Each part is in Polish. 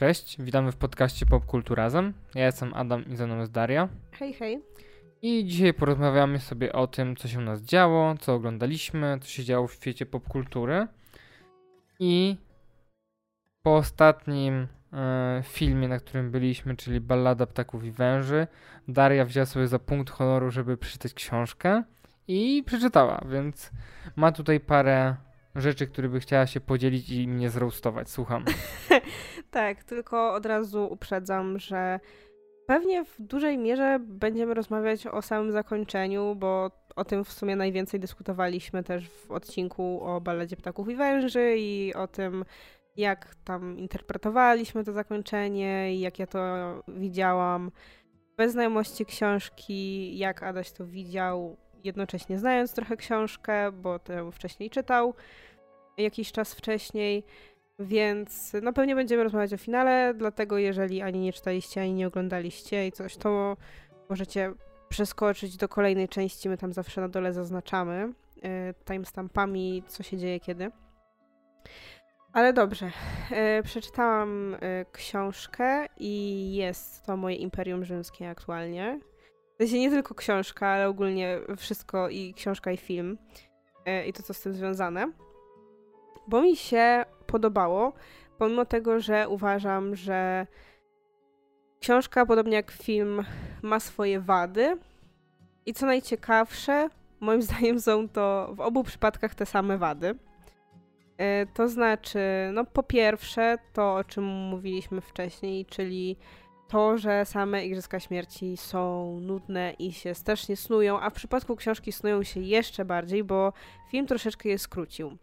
Cześć, witamy w podcaście Popkulturazem. Ja jestem Adam i ze mną jest Daria. Hej, hej. I dzisiaj porozmawiamy sobie o tym, co się u nas działo, co oglądaliśmy, co się działo w świecie popkultury. I po ostatnim e, filmie, na którym byliśmy, czyli Ballada Ptaków i Węży, Daria wzięła sobie za punkt honoru, żeby przeczytać książkę i przeczytała, więc ma tutaj parę rzeczy, które by chciała się podzielić i mnie zroastować. Słucham. tak, tylko od razu uprzedzam, że pewnie w dużej mierze będziemy rozmawiać o samym zakończeniu, bo o tym w sumie najwięcej dyskutowaliśmy też w odcinku o Balladzie Ptaków i Węży i o tym, jak tam interpretowaliśmy to zakończenie i jak ja to widziałam bez znajomości książki, jak Adaś to widział, jednocześnie znając trochę książkę, bo to wcześniej czytał jakiś czas wcześniej, więc no pewnie będziemy rozmawiać o finale, dlatego jeżeli ani nie czytaliście, ani nie oglądaliście i coś, to możecie przeskoczyć do kolejnej części, my tam zawsze na dole zaznaczamy y, timestampami, co się dzieje kiedy. Ale dobrze, y, przeczytałam y, książkę i jest to moje Imperium Rzymskie aktualnie. To jest nie tylko książka, ale ogólnie wszystko i książka i film i to, co z tym związane bo mi się podobało, pomimo tego, że uważam, że książka, podobnie jak film, ma swoje wady. I co najciekawsze, moim zdaniem są to w obu przypadkach te same wady. E, to znaczy, no po pierwsze, to o czym mówiliśmy wcześniej, czyli to, że same Igrzyska Śmierci są nudne i się strasznie snują, a w przypadku książki snują się jeszcze bardziej, bo film troszeczkę je skrócił.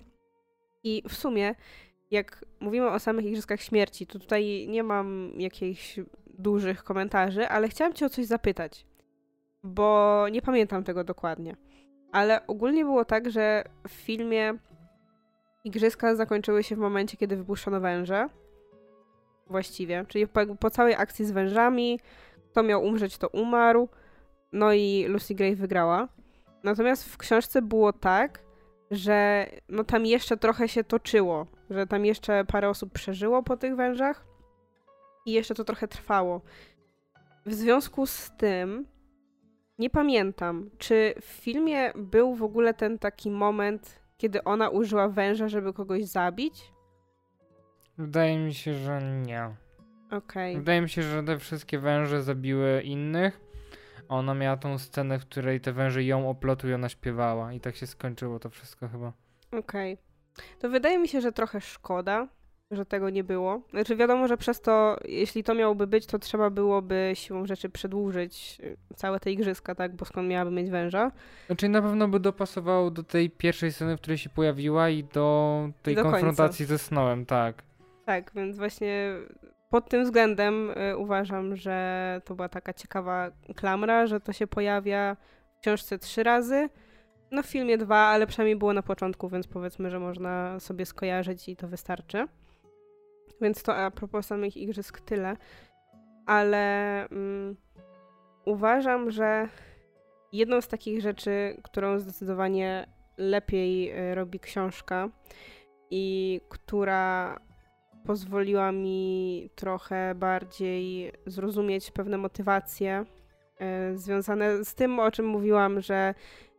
I w sumie, jak mówimy o samych Igrzyskach Śmierci, to tutaj nie mam jakichś dużych komentarzy, ale chciałam Cię o coś zapytać, bo nie pamiętam tego dokładnie. Ale ogólnie było tak, że w filmie Igrzyska zakończyły się w momencie, kiedy wypuszczono węże. Właściwie. Czyli po, po całej akcji z wężami, kto miał umrzeć, to umarł. No i Lucy Gray wygrała. Natomiast w książce było tak, że no tam jeszcze trochę się toczyło, że tam jeszcze parę osób przeżyło po tych wężach i jeszcze to trochę trwało. W związku z tym nie pamiętam, czy w filmie był w ogóle ten taki moment, kiedy ona użyła węża, żeby kogoś zabić? Wydaje mi się, że nie. Okej. Okay. Wydaje mi się, że te wszystkie węże zabiły innych, ona miała tą scenę, w której te węże ją oplotu i ona śpiewała. I tak się skończyło to wszystko chyba. Okej. Okay. To wydaje mi się, że trochę szkoda, że tego nie było. Znaczy wiadomo, że przez to, jeśli to miałoby być, to trzeba byłoby siłą rzeczy przedłużyć y, całe te igrzyska, tak? Bo skąd miałaby mieć węża? Znaczy na pewno by dopasowało do tej pierwszej sceny, w której się pojawiła i do tej do konfrontacji końca. ze Snowem, tak. Tak, więc właśnie pod tym względem y, uważam, że to była taka ciekawa klamra, że to się pojawia w książce trzy razy. No w filmie dwa, ale przynajmniej było na początku, więc powiedzmy, że można sobie skojarzyć i to wystarczy. Więc to a propos samych igrzysk tyle. Ale mm, uważam, że jedną z takich rzeczy, którą zdecydowanie lepiej y, robi książka i która pozwoliła mi trochę bardziej zrozumieć pewne motywacje e, związane z tym, o czym mówiłam, że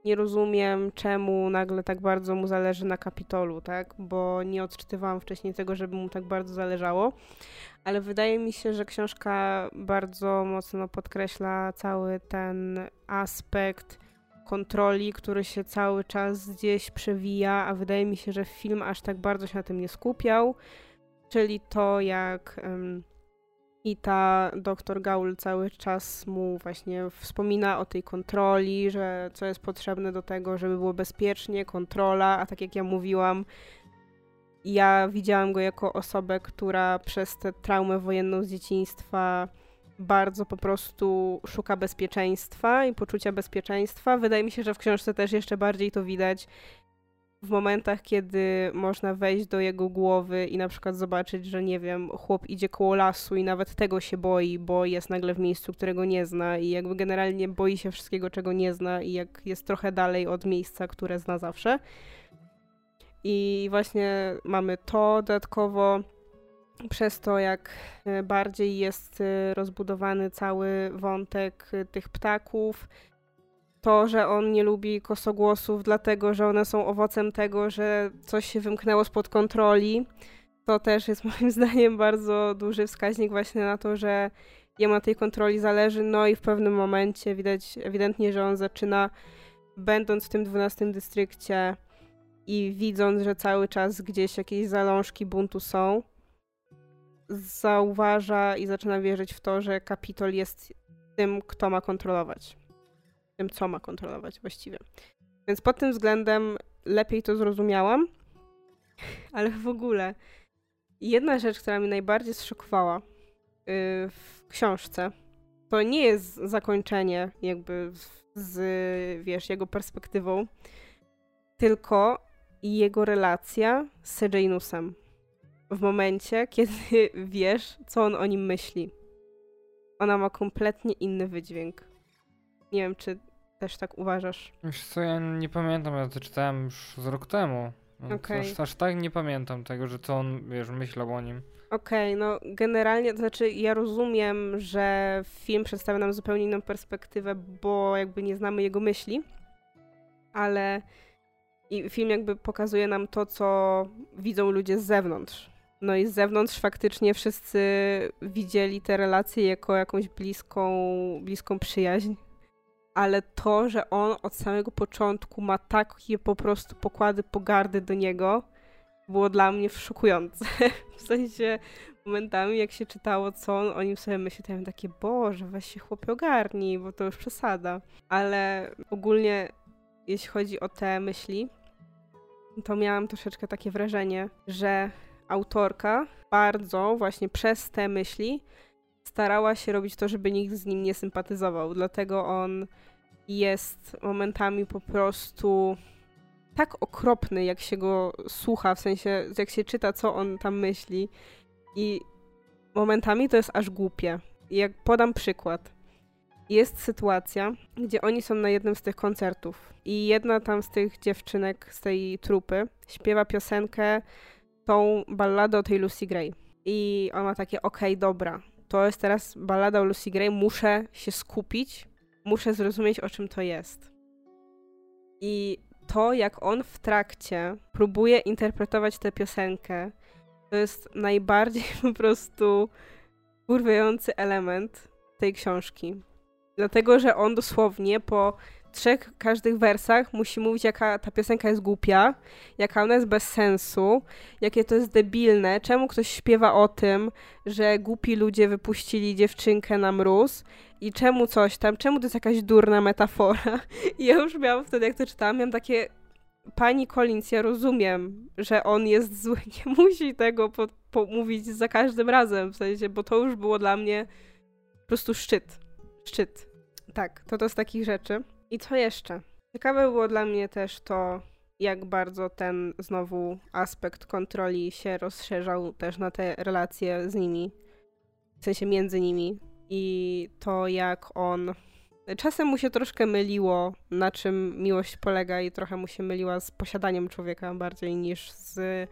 nie rozumiem, czemu nagle tak bardzo mu zależy na Kapitolu, tak? Bo nie odczytywałam wcześniej tego, żeby mu tak bardzo zależało. Ale wydaje mi się, że książka bardzo mocno podkreśla cały ten aspekt kontroli, który się cały czas gdzieś przewija, a wydaje mi się, że film aż tak bardzo się na tym nie skupiał czyli to jak um, i ta doktor Gaul cały czas mu właśnie wspomina o tej kontroli, że co jest potrzebne do tego, żeby było bezpiecznie, kontrola, a tak jak ja mówiłam, ja widziałam go jako osobę, która przez tę traumę wojenną z dzieciństwa bardzo po prostu szuka bezpieczeństwa i poczucia bezpieczeństwa. Wydaje mi się, że w książce też jeszcze bardziej to widać, w momentach, kiedy można wejść do jego głowy i na przykład zobaczyć, że nie wiem, chłop idzie koło lasu i nawet tego się boi, bo jest nagle w miejscu, którego nie zna i jakby generalnie boi się wszystkiego, czego nie zna i jak jest trochę dalej od miejsca, które zna zawsze. I właśnie mamy to dodatkowo. przez to, jak e, bardziej jest e, rozbudowany cały wątek e, tych ptaków, to, że on nie lubi kosogłosów, dlatego że one są owocem tego, że coś się wymknęło spod kontroli, to też jest moim zdaniem bardzo duży wskaźnik właśnie na to, że jemu tej kontroli zależy, no i w pewnym momencie widać ewidentnie, że on zaczyna, będąc w tym 12 dystrykcie i widząc, że cały czas gdzieś jakieś zalążki buntu są, zauważa i zaczyna wierzyć w to, że Kapitol jest tym, kto ma kontrolować. Tym, co ma kontrolować właściwie. Więc pod tym względem lepiej to zrozumiałam, ale w ogóle jedna rzecz, która mnie najbardziej zszokowała yy, w książce, to nie jest zakończenie jakby z, wiesz, jego perspektywą, tylko jego relacja z Sejanusem w momencie, kiedy wiesz, co on o nim myśli. Ona ma kompletnie inny wydźwięk. Nie wiem, czy też tak uważasz. Wiesz co, ja nie pamiętam, ja to czytałem już z rok temu. Okay. Aż, aż tak nie pamiętam tego, że co on, wiesz, myślał o nim. Okej, okay, no generalnie, to znaczy ja rozumiem, że film przedstawia nam zupełnie inną perspektywę, bo jakby nie znamy jego myśli, ale i film jakby pokazuje nam to, co widzą ludzie z zewnątrz. No i z zewnątrz faktycznie wszyscy widzieli te relacje jako jakąś bliską, bliską przyjaźń. Ale to, że on od samego początku ma takie po prostu pokłady pogardy do niego, było dla mnie szokujące. w sensie momentami, jak się czytało, co on o nim sobie myśli, to ja takie, Boże, weź się chłopie ogarnij, bo to już przesada. Ale ogólnie, jeśli chodzi o te myśli, to miałam troszeczkę takie wrażenie, że autorka bardzo właśnie przez te myśli starała się robić to, żeby nikt z nim nie sympatyzował. Dlatego on jest momentami po prostu tak okropny, jak się go słucha, w sensie jak się czyta, co on tam myśli. I momentami to jest aż głupie. Jak podam przykład. Jest sytuacja, gdzie oni są na jednym z tych koncertów i jedna tam z tych dziewczynek z tej trupy śpiewa piosenkę tą balladę o tej Lucy Gray. I on ma takie, okej, okay, dobra, to jest teraz ballada o Lucy Gray, muszę się skupić, muszę zrozumieć, o czym to jest. I to, jak on w trakcie próbuje interpretować tę piosenkę, to jest najbardziej po prostu urwający element tej książki. Dlatego, że on dosłownie po trzech każdych wersach musi mówić, jaka ta piosenka jest głupia, jaka ona jest bez sensu, jakie to jest debilne, czemu ktoś śpiewa o tym, że głupi ludzie wypuścili dziewczynkę na mróz i czemu coś tam, czemu to jest jakaś durna metafora. I ja już miałam wtedy, jak to czytałam, miałam takie pani Collins, ja rozumiem, że on jest zły, nie musi tego po, po mówić za każdym razem, w sensie, bo to już było dla mnie po prostu szczyt. Szczyt. Tak, to to z takich rzeczy. I co jeszcze? Ciekawe było dla mnie też to, jak bardzo ten znowu aspekt kontroli się rozszerzał też na te relacje z nimi, w sensie między nimi. I to, jak on. Czasem mu się troszkę myliło, na czym miłość polega, i trochę mu się myliła z posiadaniem człowieka bardziej niż z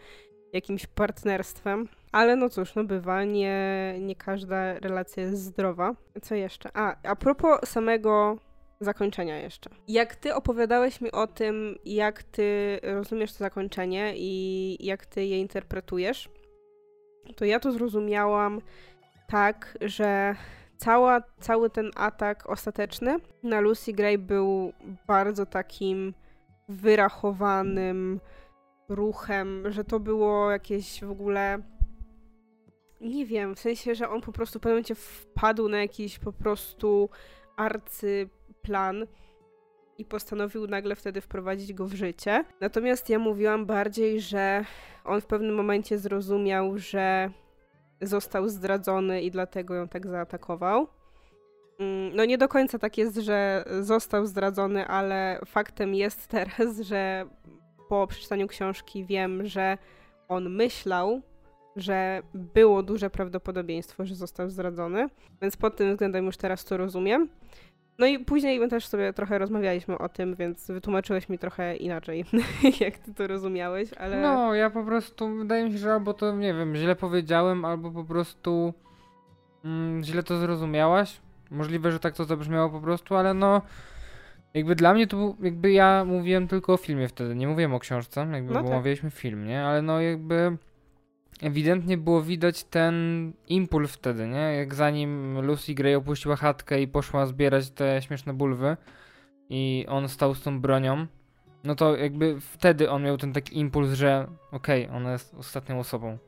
jakimś partnerstwem. Ale no cóż, no bywa, nie, nie każda relacja jest zdrowa. Co jeszcze? A, a propos samego zakończenia jeszcze. Jak ty opowiadałeś mi o tym, jak ty rozumiesz to zakończenie i jak ty je interpretujesz, to ja to zrozumiałam tak, że cała, cały ten atak ostateczny na Lucy Gray był bardzo takim wyrachowanym ruchem, że to było jakieś w ogóle nie wiem, w sensie, że on po prostu w pewnym momencie wpadł na jakiś po prostu arcy plan i postanowił nagle wtedy wprowadzić go w życie. Natomiast ja mówiłam bardziej, że on w pewnym momencie zrozumiał, że został zdradzony i dlatego ją tak zaatakował. Mm, no nie do końca tak jest, że został zdradzony, ale faktem jest teraz, że po przeczytaniu książki wiem, że on myślał, że było duże prawdopodobieństwo, że został zdradzony, więc pod tym względem już teraz to rozumiem. No i później my też sobie trochę rozmawialiśmy o tym, więc wytłumaczyłeś mi trochę inaczej, jak ty to rozumiałeś, ale... No, ja po prostu, wydaje mi się, że albo to, nie wiem, źle powiedziałem, albo po prostu mm, źle to zrozumiałaś. Możliwe, że tak to zabrzmiało po prostu, ale no... Jakby dla mnie to był, jakby ja mówiłem tylko o filmie wtedy, nie mówiłem o książce, jakby No tak. omawialiśmy film, nie? Ale no jakby ewidentnie było widać ten impuls wtedy, nie? Jak zanim Lucy Gray opuściła chatkę i poszła zbierać te śmieszne bulwy i on stał z tą bronią, no to jakby wtedy on miał ten taki impuls, że okej, ona jest ostatnią osobą.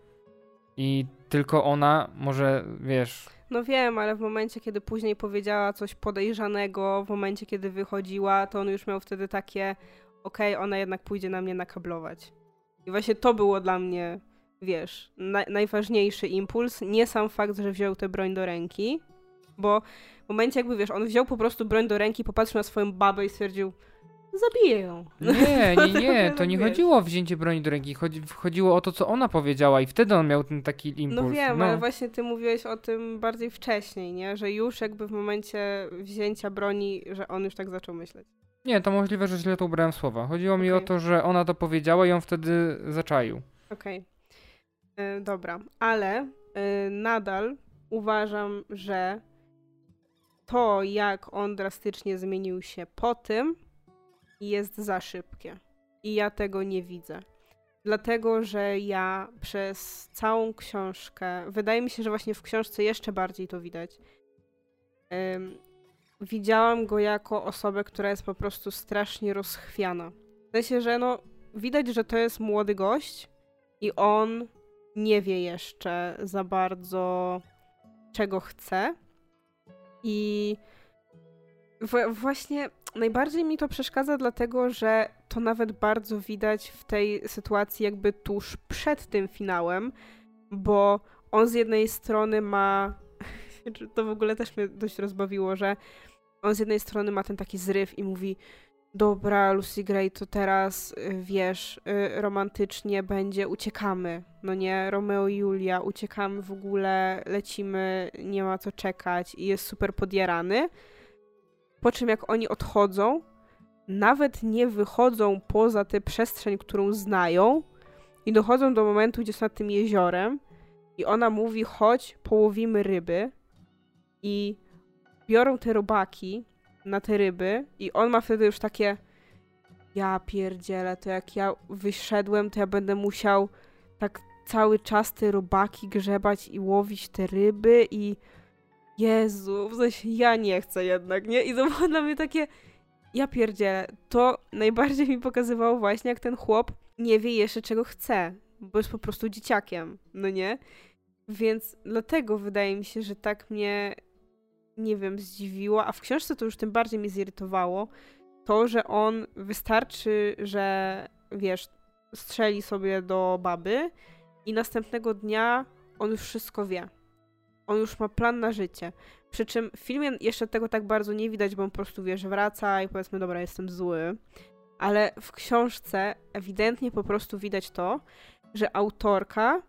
I tylko ona może, wiesz, No wiem, ale w momencie, kiedy później powiedziała coś podejrzanego, w momencie, kiedy wychodziła, to on już miał wtedy takie, okej, ona jednak pójdzie na mnie nakablować. I właśnie to było dla mnie, wiesz, na najważniejszy impuls. Nie sam fakt, że wziął tę broń do ręki, bo w momencie jakby, wiesz, on wziął po prostu broń do ręki, popatrzył na swoją babę i stwierdził, zabiję ją. Nie, nie, nie, to nie chodziło o wzięcie broni do ręki, chodzi, chodziło o to, co ona powiedziała i wtedy on miał ten taki impuls. No wiem, ale właśnie ty mówiłeś o tym bardziej wcześniej, nie? Że już jakby w momencie wzięcia broni, że on już tak zaczął myśleć. Nie, to możliwe, że źle to ubrałem słowa. Chodziło mi o to, że ona to powiedziała i on wtedy zaczaił. Okej. E, Dobra, ale e, nadal uważam, że to, jak on drastycznie zmienił się po tym, jest za szybkie. I ja tego nie widzę. Dlatego, że ja przez całą książkę, wydaje mi się, że właśnie w książce jeszcze bardziej to widać, em, widziałam go jako osobę, która jest po prostu strasznie rozchwiana. W sensie, że no, widać, że to jest młody gość i on nie wie jeszcze za bardzo, czego chce. I właśnie najbardziej mi to przeszkadza, dlatego że to nawet bardzo widać w tej sytuacji, jakby tuż przed tym finałem, bo on z jednej strony ma. To w ogóle też mnie dość rozbawiło, że on z jednej strony ma ten taki zryw i mówi: Dobra, Lucy Gray, to teraz y, wiesz, y, romantycznie będzie, uciekamy. No nie, Romeo i Julia, uciekamy w ogóle, lecimy, nie ma co czekać i jest super podjarany. Po czym jak oni odchodzą, nawet nie wychodzą poza tę przestrzeń, którą znają i dochodzą do momentu, gdzie są nad tym jeziorem i ona mówi, chodź, połowimy ryby i biorą te robaki na te ryby i on ma wtedy już takie ja pierdzielę, to jak ja wyszedłem, to ja będę musiał tak cały czas te robaki grzebać i łowić te ryby i Jezu, w sensie ja nie chcę jednak, nie? I to było dla mnie takie ja pierdzielę. To najbardziej mi pokazywało właśnie, jak ten chłop nie wie jeszcze czego chce, bo jest po prostu dzieciakiem, no nie? Więc dlatego wydaje mi się, że tak mnie nie wiem, zdziwiło, a w książce to już tym bardziej mnie zirytowało, to, że on wystarczy, że wiesz, strzeli sobie do baby i następnego dnia on już wszystko wie. On już ma plan na życie. Przy czym w filmie jeszcze tego tak bardzo nie widać, bo on po prostu wiesz, wraca i powiedzmy, dobra, jestem zły. Ale w książce ewidentnie po prostu widać to, że autorka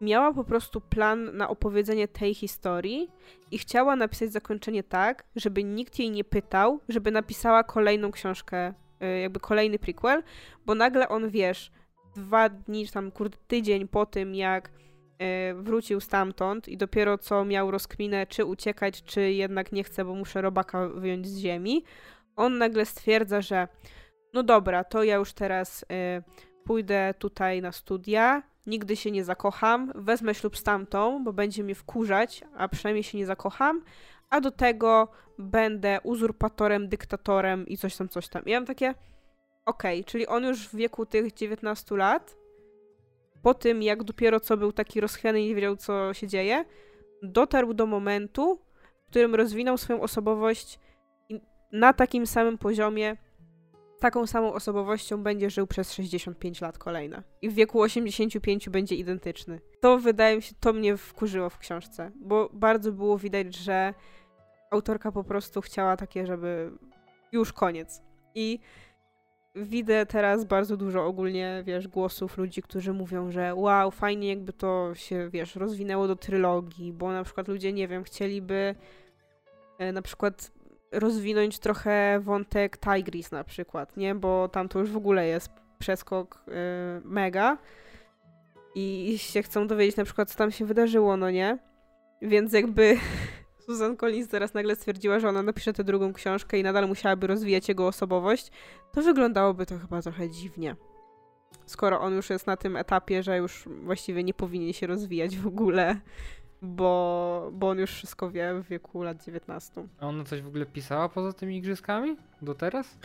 miała po prostu plan na opowiedzenie tej historii i chciała napisać zakończenie tak, żeby nikt jej nie pytał, żeby napisała kolejną książkę, y, jakby kolejny prequel, bo nagle on, wiesz, dwa dni, czy tam kurde tydzień po tym, jak y, wrócił stamtąd i dopiero co miał rozkminę, czy uciekać, czy jednak nie chce, bo muszę robaka wyjąć z ziemi, on nagle stwierdza, że no dobra, to ja już teraz y, pójdę tutaj na studia, nigdy się nie zakocham, wezmę ślub z tamtą, bo będzie mnie wkurzać, a przynajmniej się nie zakocham, a do tego będę uzurpatorem, dyktatorem i coś tam, coś tam. I ja mam takie, okej, czyli on już w wieku tych 19 lat, po tym jak dopiero co był taki rozchwiany i nie wiedział, co się dzieje, dotarł do momentu, w którym rozwinął swoją osobowość na takim samym poziomie, taką samą osobowością będzie żył przez 65 lat kolejne. I w wieku 85 będzie identyczny. To wydaje mi się, to mnie wkurzyło w książce, bo bardzo było widać, że autorka po prostu chciała takie, żeby już koniec. I widzę teraz bardzo dużo ogólnie, wiesz, głosów ludzi, którzy mówią, że wow, fajnie jakby to się, wiesz, rozwinęło do trylogii, bo na przykład ludzie, nie wiem, chcieliby e, na przykład rozwinąć trochę wątek Tigris na przykład, nie? Bo tam to już w ogóle jest przeskok y, mega i się chcą dowiedzieć na przykład, co tam się wydarzyło, no nie? Więc jakby Susan Collins teraz nagle stwierdziła, że ona napisze tę drugą książkę i nadal musiałaby rozwijać jego osobowość, to wyglądałoby to chyba trochę dziwnie. Skoro on już jest na tym etapie, że już właściwie nie powinien się rozwijać w ogóle, bo, bo on już wszystko wie w wieku lat 19. A ona coś w ogóle pisała poza tymi igrzyskami? Do teraz?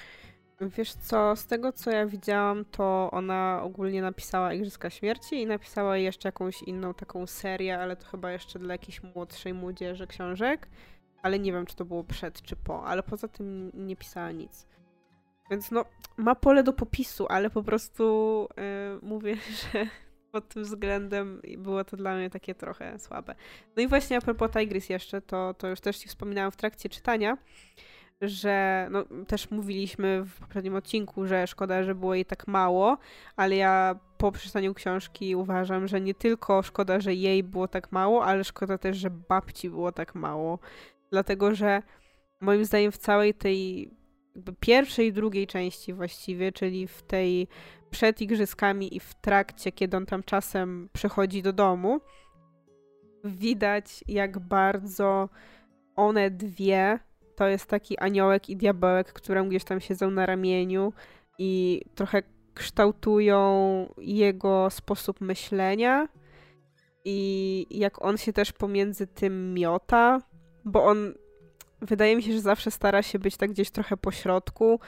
Wiesz co, z tego co ja widziałam, to ona ogólnie napisała Igrzyska Śmierci i napisała jeszcze jakąś inną taką serię, ale to chyba jeszcze dla jakiejś młodszej młodzieży książek. Ale nie wiem, czy to było przed czy po, ale poza tym nie pisała nic. Więc no, ma pole do popisu, ale po prostu yy, mówię, że pod tym względem było to dla mnie takie trochę słabe. No i właśnie a propos Tigris jeszcze, to, to już też ci wspominałam w trakcie czytania, że no, też mówiliśmy w poprzednim odcinku, że szkoda, że było jej tak mało, ale ja po przeczytaniu książki uważam, że nie tylko szkoda, że jej było tak mało, ale szkoda też, że babci było tak mało. Dlatego, że moim zdaniem w całej tej pierwszej i drugiej części właściwie, czyli w tej przed igrzyskami i w trakcie, kiedy on tam czasem przychodzi do domu, widać jak bardzo one dwie to jest taki aniołek i diabełek, które gdzieś tam siedzą na ramieniu i trochę kształtują jego sposób myślenia i jak on się też pomiędzy tym miota, bo on wydaje mi się, że zawsze stara się być tak gdzieś trochę po środku,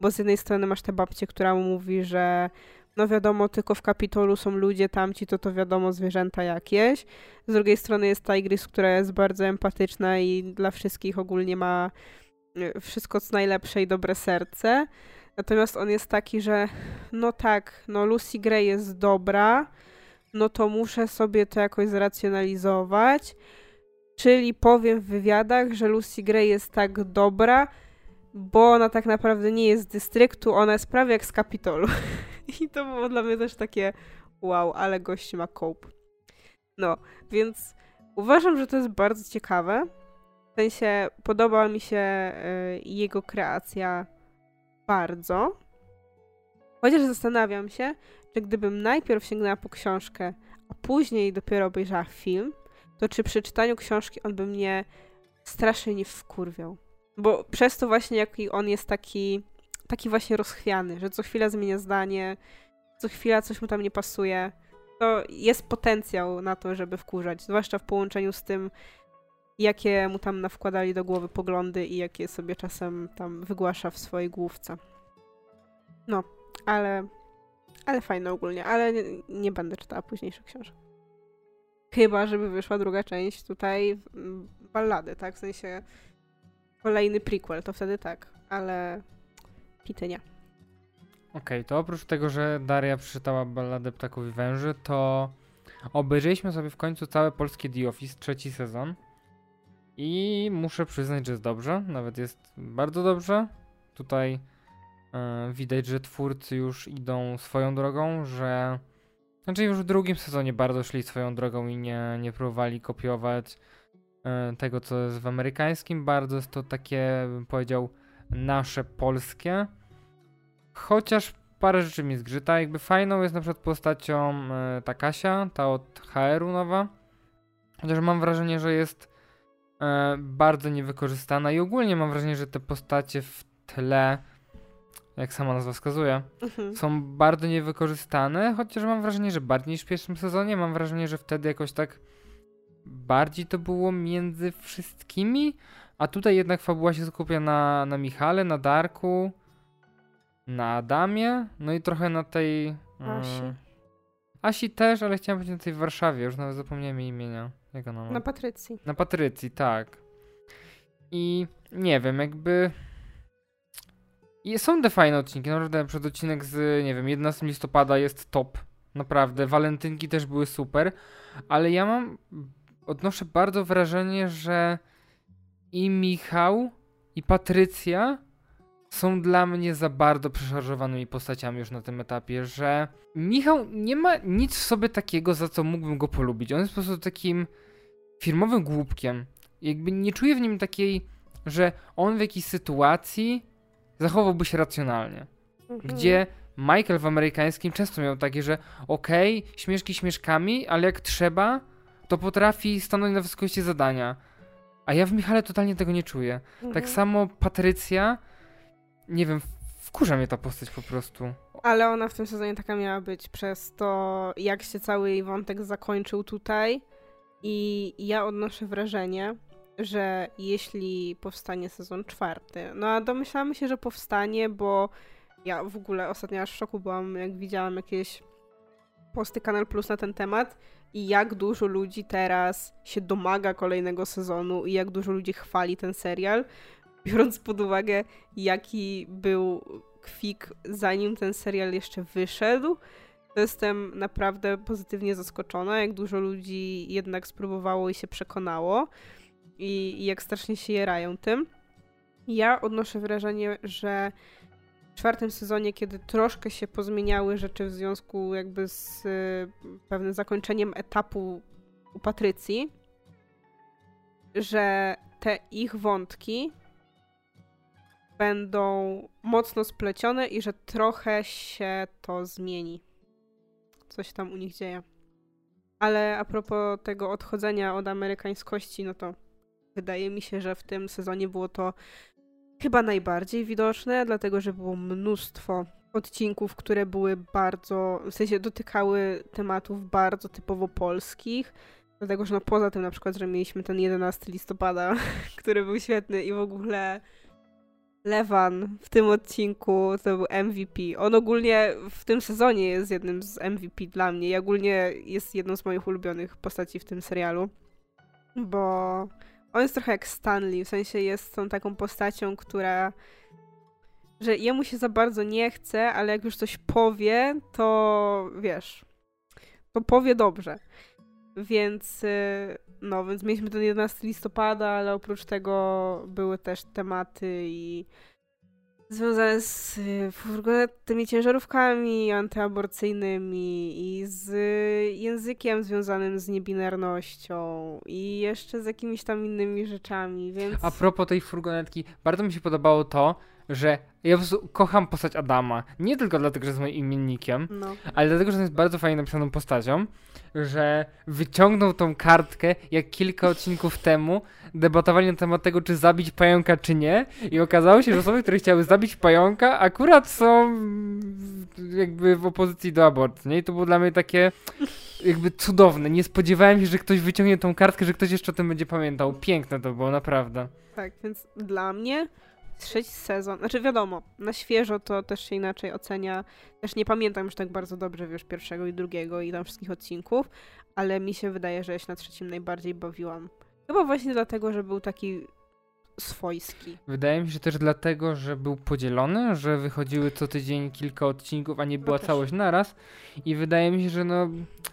bo z jednej strony masz tę babcię, która mu mówi, że no wiadomo, tylko w Kapitolu są ludzie, tamci to to wiadomo zwierzęta jakieś. Z drugiej strony jest Tigris, która jest bardzo empatyczna i dla wszystkich ogólnie ma e, wszystko co najlepsze i dobre serce. Natomiast on jest taki, że no tak, no Lucy Gray jest dobra, no to muszę sobie to jakoś zracjonalizować. Czyli powiem w wywiadach, że Lucy Gray jest tak dobra, bo ona tak naprawdę nie jest z dystryktu, ona jest prawie jak z Kapitolu. I to było dla mnie też takie wow, ale gość ma cope. No, więc uważam, że to jest bardzo ciekawe. W sensie podoba mi się y, jego kreacja bardzo. Chociaż zastanawiam się, że gdybym najpierw sięgnęła po książkę, a później dopiero obejrzała film, to czy przy czytaniu książki on by mnie strasznie nie wkurwiał. Bo przez to właśnie, jaki on jest taki taki właśnie rozchwiany, że co chwila zmienia zdanie, co chwila coś mu tam nie pasuje. To jest potencjał na to, żeby wkurzać, zwłaszcza w połączeniu z tym, jakie mu tam nawkładali do głowy poglądy i jakie sobie czasem tam wygłasza w swojej główce. No, ale, ale fajne ogólnie, ale nie, nie będę czytała późniejszych książek. Chyba, żeby wyszła druga część tutaj ballady, tak? W sensie kolejny prequel, to wtedy tak, ale Pitynia. Okej, okay, to oprócz tego, że Daria przeczytała Balladę Ptaków i Węży, to obejrzeliśmy sobie w końcu całe polskie The Office, trzeci sezon. I muszę przyznać, że jest dobrze, nawet jest bardzo dobrze. Tutaj yy, widać, że twórcy już idą swoją drogą, że... Znaczy już w drugim sezonie bardzo szli swoją drogą i nie, nie próbowali kopiować yy, tego, co jest w amerykańskim. Bardzo jest to takie, bym powiedział, nasze polskie. Chociaż parę rzeczy mi zgrzyta. Jakby fajną jest na przykład postacią e, ta Kasia, ta od HR-u nowa. Chociaż mam wrażenie, że jest e, bardzo niewykorzystana i ogólnie mam wrażenie, że te postacie w tle, jak sama nazwa wskazuje, mhm. są bardzo niewykorzystane. Chociaż mam wrażenie, że bardziej niż w pierwszym sezonie. Mam wrażenie, że wtedy jakoś tak bardziej to było między wszystkimi. A tutaj jednak fabuła się skupia na, na Michale, na Darku, na Adamie, no i trochę na tej... Asi. Um, Asi też, ale chciałem powiedzieć na tej w Warszawie, już nawet zapomniałem jej imienia. Jak ona ma? Na Patrycji. Na Patrycji, tak. I nie wiem, jakby... I są te fajne odcinki, naprawdę przed odcinek z, nie wiem, 11 listopada jest top. Naprawdę, walentynki też były super, ale ja mam, odnoszę bardzo wrażenie, że i Michał, i Patrycja są dla mnie za bardzo przeszarżowanymi postaciami już na tym etapie, że Michał nie ma nic w sobie takiego, za co mógłbym go polubić. On jest po prostu takim firmowym głupkiem. Jakby nie czuję w nim takiej że on w jakiejś sytuacji zachowałby się racjonalnie. Mhm. Gdzie Michael w amerykańskim często miał takie, że okej, okay, śmieszki śmieszkami, ale jak trzeba, to potrafi stanąć na wysokości zadania. A ja w Michale totalnie tego nie czuję. Mhm. Tak samo Patrycja, nie wiem, wkurza mnie ta postać po prostu. Ale ona w tym sezonie taka miała być przez to, jak się cały jej wątek zakończył tutaj. I ja odnoszę wrażenie, że jeśli powstanie sezon czwarty, no a domyślamy się, że powstanie, bo ja w ogóle ostatnio aż w szoku byłam, jak widziałam jakieś posty Kanal Plus na ten temat i jak dużo ludzi teraz się domaga kolejnego sezonu i jak dużo ludzi chwali ten serial, biorąc pod uwagę, jaki był kwik zanim ten serial jeszcze wyszedł, to jestem naprawdę pozytywnie zaskoczona, jak dużo ludzi jednak spróbowało i się przekonało i, i jak strasznie się jerają tym. Ja odnoszę wrażenie, że w czwartym sezonie, kiedy troszkę się pozmieniały rzeczy w związku jakby z y, pewnym zakończeniem etapu u Patrycji, że te ich wątki będą mocno splecione i że trochę się to zmieni. Coś tam u nich dzieje. Ale a propos tego odchodzenia od amerykańskości, no to wydaje mi się, że w tym sezonie było to chyba najbardziej widoczne, dlatego że było mnóstwo odcinków, które były bardzo, w sensie dotykały tematów bardzo typowo polskich. Dlatego, że no poza tym na przykład, że mieliśmy ten 11 listopada, który był świetny i w ogóle Lewan w tym odcinku to był MVP. On ogólnie w tym sezonie jest jednym z MVP dla mnie i ogólnie jest jedną z moich ulubionych postaci w tym serialu, bo on jest trochę jak Stanley, w sensie jest tą taką postacią, która że jemu się za bardzo nie chce, ale jak już coś powie, to wiesz, to powie dobrze. Więc y, no, więc mieliśmy ten 11 listopada, ale oprócz tego były też tematy i związane z y, tymi ciężarówkami antyaborcyjnymi i z językiem związanym z niebinarnością i jeszcze z jakimiś tam innymi rzeczami, więc... A propos tej furgonetki, bardzo mi się podobało to, że ja po prostu kocham postać Adama. Nie tylko dlatego, że jest moim imiennikiem, no. ale dlatego, że on jest bardzo fajnie napisaną postacią, że wyciągnął tą kartkę, jak kilka odcinków temu debatowali na temat tego, czy zabić pająka, czy nie. I okazało się, że osoby, które chciały zabić pająka, akurat są jakby w opozycji do aborcji. Nie? I to było dla mnie takie jakby cudowne. Nie spodziewałem się, że ktoś wyciągnie tą kartkę, że ktoś jeszcze o tym będzie pamiętał. Piękne to było, naprawdę. Tak, więc dla mnie trzeci sezon, znaczy wiadomo, na świeżo to też się inaczej ocenia. Też nie pamiętam już tak bardzo dobrze, wiesz, pierwszego i drugiego i tam wszystkich odcinków, ale mi się wydaje, że ja się na trzecim najbardziej bawiłam. Chyba właśnie dlatego, że był taki swojski. Wydaje mi się też dlatego, że był podzielony, że wychodziły co tydzień kilka odcinków, a nie była no całość naraz. I wydaje mi się, że no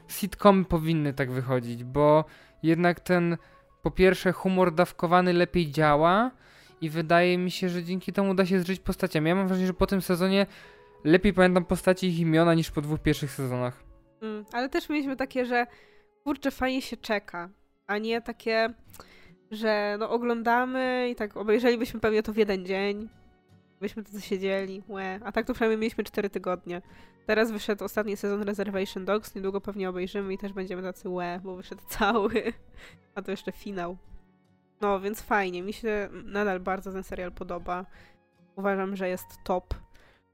sitcomy powinny tak wychodzić, bo jednak ten po pierwsze humor dawkowany lepiej działa, i wydaje mi się, że dzięki temu da się zżyć postaciami. Ja mam wrażenie, że po tym sezonie lepiej pamiętam postaci ich imiona niż po dwóch pierwszych sezonach. Mm, ale też mieliśmy takie, że kurczę, fajnie się czeka, a nie takie, że no oglądamy i tak obejrzelibyśmy pewnie to w jeden dzień, byśmy to siedzieli, łe. A tak to przynajmniej mieliśmy cztery tygodnie. Teraz wyszedł ostatni sezon Reservation Dogs, niedługo pewnie obejrzymy i też będziemy tacy łe, bo wyszedł cały, a to jeszcze finał. No, więc fajnie. Mi się nadal bardzo ten serial podoba. Uważam, że jest top.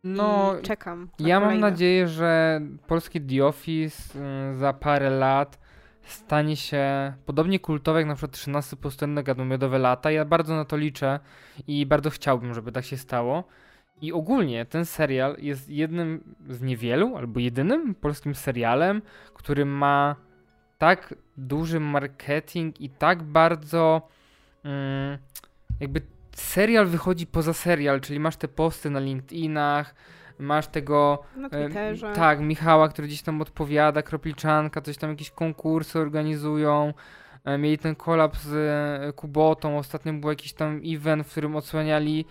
No, I czekam. Na ja kolejne. mam nadzieję, że polski The Office y, za parę lat stanie się podobnie kultowy jak na przykład 13 pustynne gadomiodowe lata. Ja bardzo na to liczę i bardzo chciałbym, żeby tak się stało. I ogólnie ten serial jest jednym z niewielu, albo jedynym polskim serialem, który ma tak duży marketing i tak bardzo Mm, jakby serial wychodzi poza serial, czyli masz te posty na LinkedInach, masz tego. Na Twitterze. E, tak, Michała, który gdzieś tam odpowiada, Kropliczanka, coś tam jakieś konkursy organizują. E, mieli ten kolap z e, Kubotą, ostatnio był jakiś tam event, w którym odsłaniali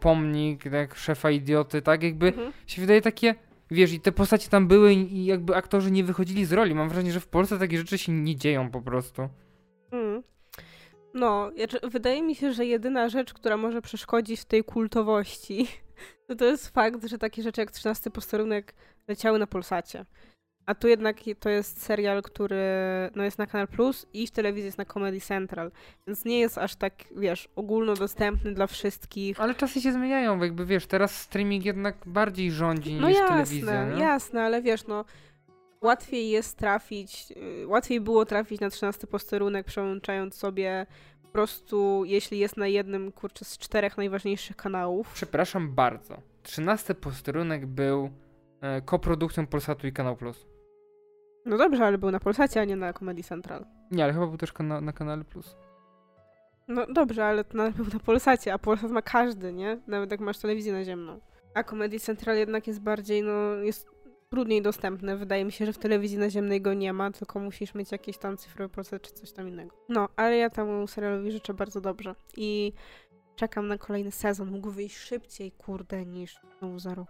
pomnik tak, szefa idioty, tak jakby mhm. się wydaje takie, wiesz, i te postacie tam były i jakby aktorzy nie wychodzili z roli. Mam wrażenie, że w Polsce takie rzeczy się nie dzieją po prostu. Mm. No, wydaje mi się, że jedyna rzecz, która może przeszkodzić w tej kultowości, no to jest fakt, że takie rzeczy jak 13 posterunek leciały na Polsacie. A tu jednak to jest serial, który no jest na Kanal Plus i w telewizji jest na Comedy Central, więc nie jest aż tak, wiesz, ogólnodostępny dla wszystkich. Ale czasy się zmieniają, jakby wiesz, teraz streaming jednak bardziej rządzi no niż jasne, telewizja. No jasne, ale wiesz, no łatwiej jest trafić, y, łatwiej było trafić na 13 posterunek, przełączając sobie po prostu, jeśli jest na jednym, kurczę, z czterech najważniejszych kanałów. Przepraszam bardzo. 13 posterunek był e, koprodukcją Polsatu i Kanał Plus. No dobrze, ale był na Polsacie, a nie na Comedy Central. Nie, ale chyba był też kana na Kanale Plus. No dobrze, ale to był na Polsacie, a Polsat ma każdy, nie? Nawet jak masz telewizję naziemną. A Comedy Central jednak jest bardziej, no, jest trudniej dostępny. Wydaje mi się, że w telewizji naziemnej go nie ma, tylko musisz mieć jakieś tam cyfrowe Polsat czy coś tam innego. No, ale ja temu serialowi życzę bardzo dobrze. I czekam na kolejny sezon. Mógł wyjść szybciej, kurde, niż znowu za rok.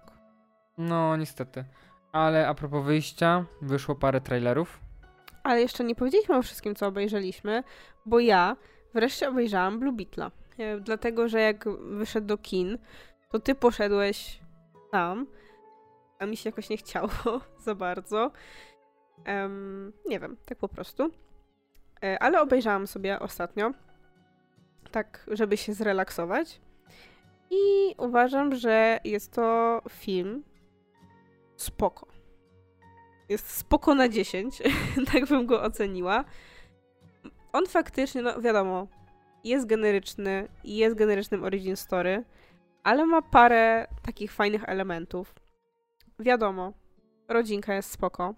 No, niestety. Ale a propos wyjścia, wyszło parę trailerów. Ale jeszcze nie powiedzieliśmy o wszystkim, co obejrzeliśmy, bo ja wreszcie obejrzałam Blue Beetla. E, dlatego, że jak wyszedł do kin, to ty poszedłeś tam, a mi się jakoś nie chciało za bardzo. Um, nie wiem, tak po prostu. E, ale obejrzałam sobie ostatnio, tak, żeby się zrelaksować. I uważam, że jest to film, spoko. Jest spoko na 10, tak bym go oceniła. On faktycznie, no wiadomo, jest generyczny jest generycznym origin story, ale ma parę takich fajnych elementów. Wiadomo, rodzinka jest spoko,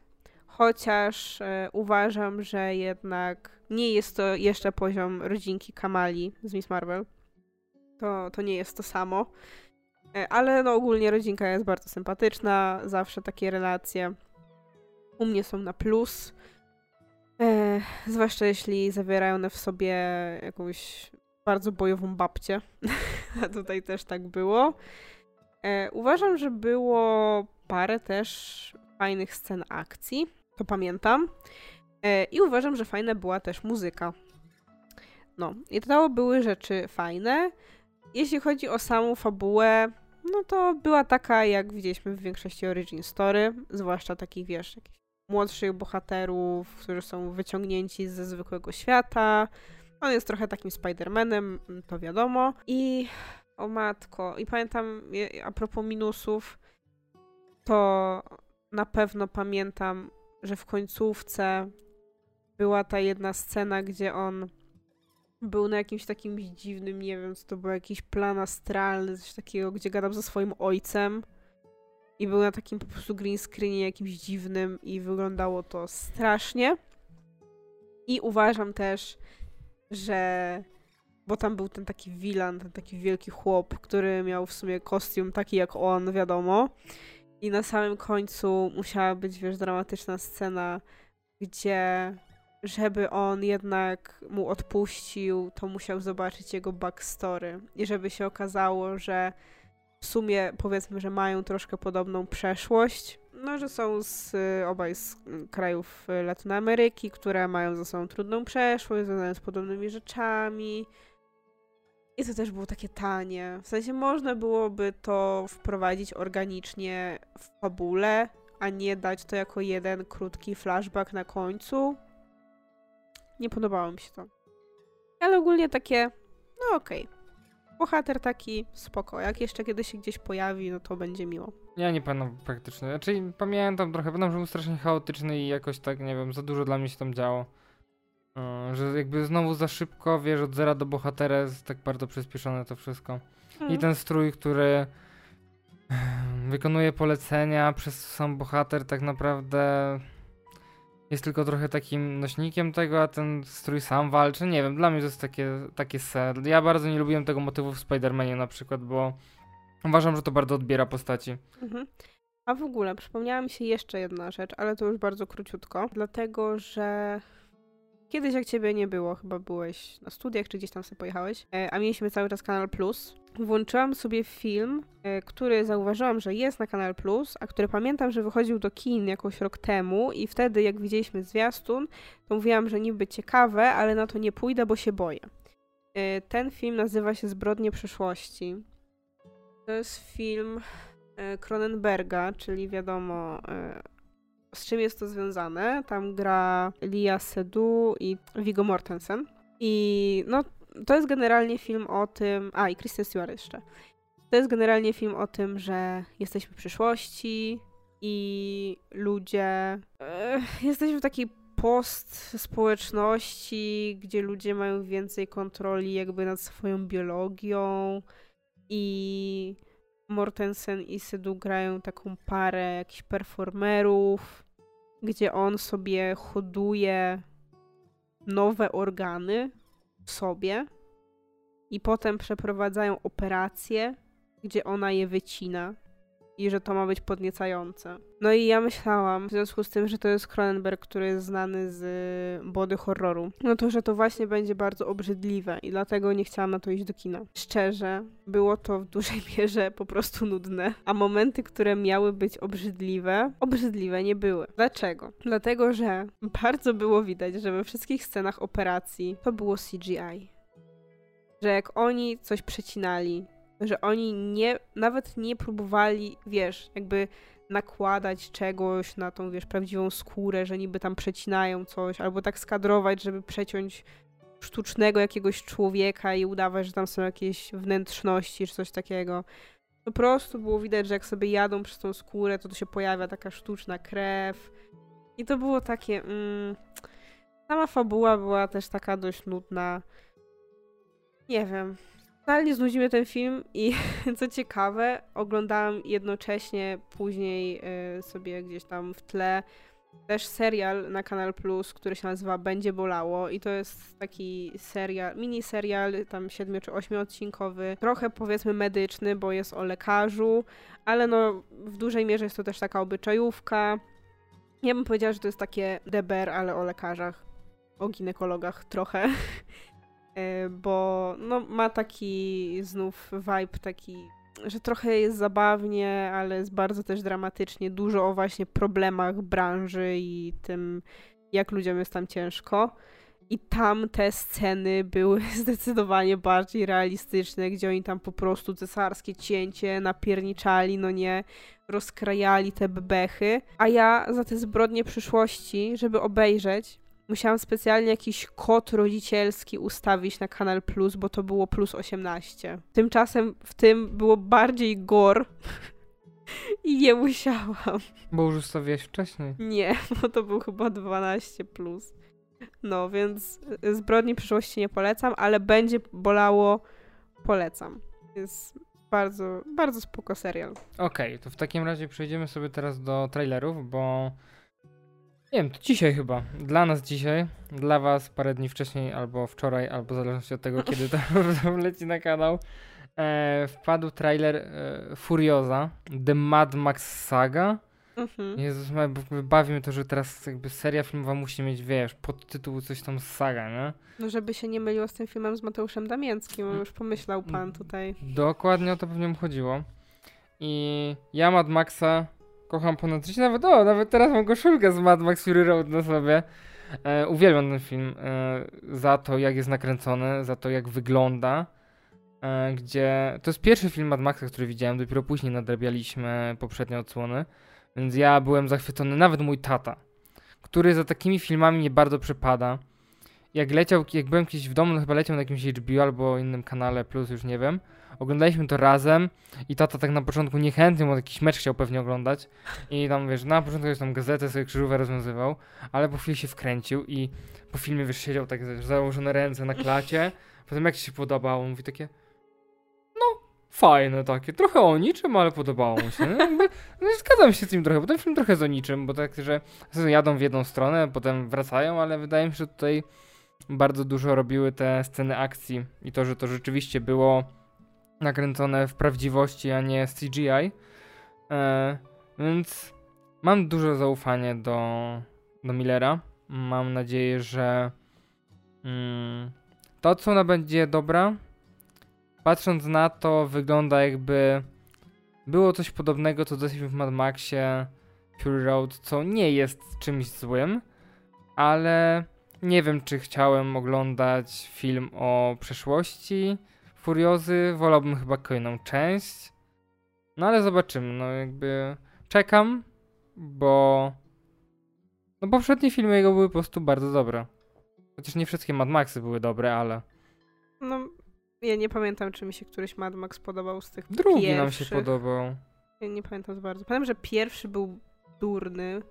chociaż e, uważam, że jednak nie jest to jeszcze poziom rodzinki Kamali z Miss Marvel. To, to nie jest to samo. E, ale no ogólnie rodzinka jest bardzo sympatyczna, zawsze takie relacje u mnie są na plus. E, zwłaszcza jeśli zawierają one w sobie jakąś bardzo bojową babcię. A tutaj też tak było. E, uważam, że było parę też fajnych scen akcji. To pamiętam. E, I uważam, że fajna była też muzyka. No, i to były rzeczy fajne. Jeśli chodzi o samą fabułę, no to była taka, jak widzieliśmy w większości Origin Story, zwłaszcza takich, wiesz, jakichś młodszych bohaterów, którzy są wyciągnięci ze zwykłego świata. On jest trochę takim Spider-Manem, to wiadomo. I o matko, i pamiętam, a propos minusów, to na pewno pamiętam, że w końcówce była ta jedna scena, gdzie on był na jakimś takim dziwnym, nie wiem, co to był jakiś plan astralny, coś takiego, gdzie gadał ze swoim ojcem. I był na takim po prostu green screenie jakimś dziwnym i wyglądało to strasznie. I uważam też, że bo tam był ten taki wilan, ten taki wielki chłop, który miał w sumie kostium taki jak on, wiadomo. I na samym końcu musiała być, wiesz, dramatyczna scena, gdzie żeby on jednak mu odpuścił, to musiał zobaczyć jego backstory. I żeby się okazało, że w sumie powiedzmy, że mają troszkę podobną przeszłość. No, że są z, obaj z krajów Latynoameryki, które mają ze sobą trudną przeszłość, związane z podobnymi rzeczami. I to też było takie tanie. W sensie można byłoby to wprowadzić organicznie w fabule, a nie dać to jako jeden krótki flashback na końcu. Nie podobało mi się to. Ale ogólnie takie, no okej. Okay. Bohater taki spoko. Jak jeszcze kiedyś się gdzieś pojawi, no to będzie miło. Ja nie pamiętam praktycznie. Znaczy pamiętam trochę, pamiętam, że był strasznie chaotyczny i jakoś tak, nie wiem, za dużo dla mnie się tam działo. Yy, że jakby znowu za szybko, wiesz, od zera do bohatera jest tak bardzo przyspieszone to wszystko. Hmm. I ten strój, który wykonuje polecenia przez sam bohater tak naprawdę jest tylko trochę takim nośnikiem tego, a ten strój sam walczy. Nie wiem, dla mnie to jest takie, takie ser. Ja bardzo nie lubiłem tego motywu w Spider-Manie na przykład, bo uważam, że to bardzo odbiera postaci. Mhm. A w ogóle przypomniała mi się jeszcze jedna rzecz, ale to już bardzo króciutko, dlatego że kiedyś jak ciebie nie było, chyba byłeś na studiach, czy gdzieś tam sobie pojechałeś, e, a mieliśmy cały czas Kanal Plus włączyłam sobie film, e, który zauważyłam, że jest na Kanal Plus, a który pamiętam, że wychodził do kin jakoś rok temu i wtedy jak widzieliśmy zwiastun, to mówiłam, że niby ciekawe, ale na to nie pójdę, bo się boję. Y, ten film nazywa się Zbrodnie przyszłości. To jest film Cronenberga, czyli wiadomo z czym jest to związane. Tam gra Lia Seydoux i Viggo Mortensen. I no, to jest generalnie film o tym... A, i Kristen Stewart jeszcze. To jest generalnie film o tym, że jesteśmy w przyszłości i ludzie... jesteśmy w takiej post społeczności, gdzie ludzie mają więcej kontroli jakby nad swoją biologią i Mortensen i Sedu grają taką parę jakichś performerów, gdzie on sobie hoduje nowe organy w sobie i potem przeprowadzają operację, gdzie ona je wycina i że to ma być podniecające. No i ja myślałam, w związku z tym, że to jest Cronenberg, który jest znany z body horroru, no to, że to właśnie będzie bardzo obrzydliwe i dlatego nie chciałam na to iść do kina. Szczerze, było to w dużej mierze po prostu nudne, a momenty, które miały być obrzydliwe, obrzydliwe nie były. Dlaczego? Dlatego, że bardzo było widać, że we wszystkich scenach operacji to było CGI. Że jak oni coś przecinali, że oni nie, nawet nie próbowali, wiesz, jakby nakładać czegoś na tą, wiesz, prawdziwą skórę, że niby tam przecinają coś, albo tak skadrować, żeby przeciąć sztucznego jakiegoś człowieka i udawać, że tam są jakieś wnętrzności czy coś takiego. Po prostu było widać, że jak sobie jadą przez tą skórę, to tu się pojawia taka sztuczna krew. I to było takie. Mm, sama fabuła była też taka dość nudna. Nie wiem totalnie znudził mnie ten film i co ciekawe, oglądałam jednocześnie później y, sobie gdzieś tam w tle też serial na Kanal Plus, który się nazywa Będzie Bolało i to jest taki serial, mini serial, tam 7 czy 8 odcinkowy, trochę powiedzmy medyczny, bo jest o lekarzu, ale no w dużej mierze jest to też taka obyczajówka. Ja bym powiedziała, że to jest takie deber, ale o lekarzach, o ginekologach trochę. E, bo no, ma taki znów vibe taki, że trochę jest zabawnie, ale jest bardzo też dramatycznie, dużo o właśnie problemach branży i tym, jak ludziom jest tam ciężko. I tam te sceny były zdecydowanie bardziej realistyczne, gdzie oni tam po prostu cesarskie cięcie napierniczali, no nie, rozkrajali te bebechy. A ja za te zbrodnie przyszłości, żeby obejrzeć, musiałam specjalnie jakiś kod rodzicielski ustawić na Kanal Plus, bo to było plus 18. Tymczasem w tym było bardziej gore i nie musiałam. Bo już ustawiłeś wcześniej. Nie, bo to był chyba 12 plus. No, więc zbrodni przyszłości nie polecam, ale będzie bolało, polecam. Jest bardzo, bardzo spoko serial. Okej, okay, to w takim razie przejdziemy sobie teraz do trailerów, bo nie wiem, to dzisiaj chyba. Dla nas dzisiaj, dla was parę dni wcześniej, albo wczoraj, albo w zależności od tego, kiedy to, leci na kanał, e, wpadł trailer e, Furioza, The Mad Max Saga. Mhm. Jezus, bawi mnie to, że teraz jakby seria filmowa musi mieć, wiesz, podtytuł coś tam z saga, nie? No żeby się nie myliło z tym filmem z Mateuszem Damięckim, już pomyślał pan tutaj. Dokładnie o to pewnie mu chodziło. I ja Mad Maxa kocham ponad życie. Nawet, o, nawet teraz mam koszulkę z Mad Max Fury Road na sobie. E, uwielbiam ten film e, za to, jak jest nakręcony, za to, jak wygląda. E, gdzie to jest pierwszy film Mad Maxa, który widziałem, dopiero później nadrabialiśmy poprzednie odsłony. Więc ja byłem zachwycony, nawet mój tata, który za takimi filmami nie bardzo przepada. Jak leciał, jak byłem kiedyś w domu, no chyba leciał na jakimś HBO albo innym kanale Plus, już nie wiem Oglądaliśmy to razem i tata tak na początku niechętnie, bo jakiś mecz chciał pewnie oglądać i tam, wiesz, na początku już tam gazetę sobie krzyżówę rozwiązywał, ale po chwili się wkręcił i po filmie, wiesz, siedział tak, założone ręce na klacie, potem jak ci się podobało, mówi takie no, fajne takie, trochę o niczym, ale podobało mu się. No, no zgadzam się z tym trochę, bo ten film trochę jest o niczym, bo tak, że jadą w jedną stronę, potem wracają, ale wydaje mi się, że tutaj bardzo dużo robiły te sceny akcji i to, że to rzeczywiście było nakręcone w prawdziwości, a nie CGI. E, więc mam duże zaufanie do, do Millera. Mam nadzieję, że mm, ta odsłona będzie dobra. Patrząc na to, wygląda jakby było coś podobnego, co dosyć w Mad Maxie Fury Road, co nie jest czymś złym, ale Nie wiem, czy chciałem oglądać film o przeszłości Furiozy. Wolałbym chyba kolejną część. No ale zobaczymy. No jakby czekam, bo. No poprzednie filmy jego były po prostu bardzo dobre. Chociaż nie wszystkie Mad Maxy były dobre, ale. No, ja nie pamiętam, czy mi się któryś Mad Max podobał z tych Drugi pierwszych. nam się podobał. Ja nie pamiętam za bardzo. Pamiętam, że pierwszy był durny.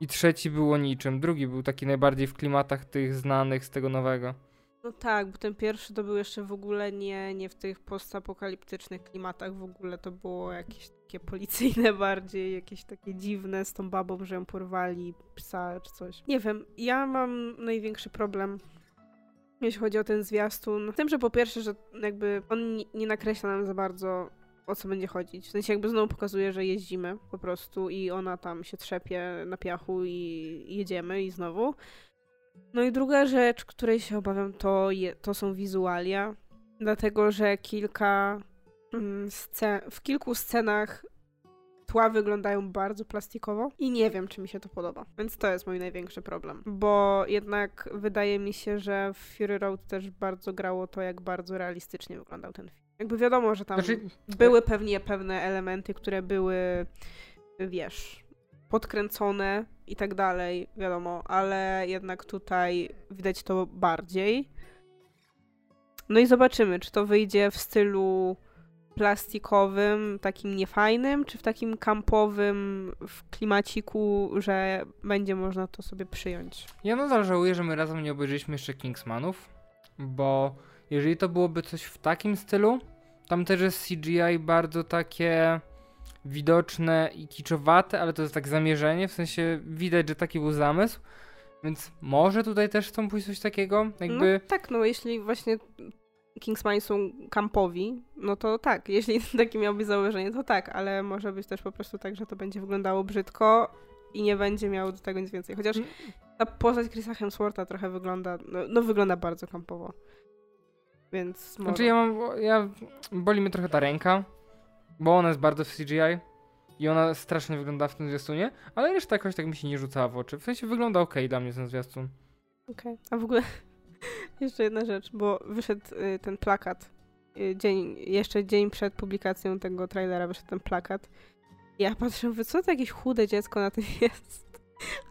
I trzeci był o niczym. Drugi był taki najbardziej w klimatach tych znanych z tego nowego. No tak, bo ten pierwszy to był jeszcze w ogóle nie, nie w tych postapokaliptycznych klimatach, w ogóle to było jakieś takie policyjne bardziej, jakieś takie dziwne z tą babą, że ją porwali, psa czy coś. Nie wiem, ja mam największy problem jeśli chodzi o ten zwiastun. Z tym, że po pierwsze, że jakby on nie- nakreśla nam za bardzo o co będzie chodzić. W sensie jakby znowu pokazuje, że jeździmy po prostu i ona tam się trzepie na piachu i jedziemy i znowu. No i druga rzecz, której się obawiam, to, je, to są wizualia. Dlatego, że kilka mm, scen, w kilku scenach tła wyglądają bardzo plastikowo i nie wiem, czy mi się to podoba. Więc to jest mój największy problem. Bo jednak wydaje mi się, że w Fury Road też bardzo grało to, jak bardzo realistycznie wyglądał ten film. Jakby wiadomo, że tam Znaczy, były pewnie pewne elementy, które były, wiesz, podkręcone i tak dalej, wiadomo, ale jednak tutaj widać to bardziej. No i zobaczymy, czy to wyjdzie w stylu plastikowym, takim niefajnym, czy w takim kampowym, w klimaciku, że będzie można to sobie przyjąć. Ja nadal żałuję, że my razem nie obejrzeliśmy jeszcze Kingsmanów, bo jeżeli to byłoby coś w takim stylu, tam też jest CGI bardzo takie widoczne i kiczowate, ale to jest tak zamierzenie, w sensie widać, że taki był zamysł, więc może tutaj też chcą pójść coś takiego, jakby... No tak, no jeśli właśnie Kingsmani są kampowi, no to tak, jeśli takie miałoby założenie, to tak, ale może być też po prostu tak, że to będzie wyglądało brzydko i nie będzie miało do tego nic więcej. Chociaż Mm. ta postać Chrisa Hemswortha trochę wygląda, no, no wygląda bardzo kampowo. Więc może. Znaczy ja mam, ja, boli mnie trochę ta ręka, bo ona jest bardzo w CGI i ona strasznie wygląda w tym zwiastunie, ale reszta jakoś tak mi się nie rzucała w oczy. W sensie wygląda ok dla mnie ten zwiastun. Okej. A w ogóle jeszcze jedna rzecz, bo wyszedł y, ten plakat. Y, dzień, jeszcze dzień przed publikacją tego trailera wyszedł ten plakat. Ja patrzę, mówię, co to jakieś chude dziecko na tym jest?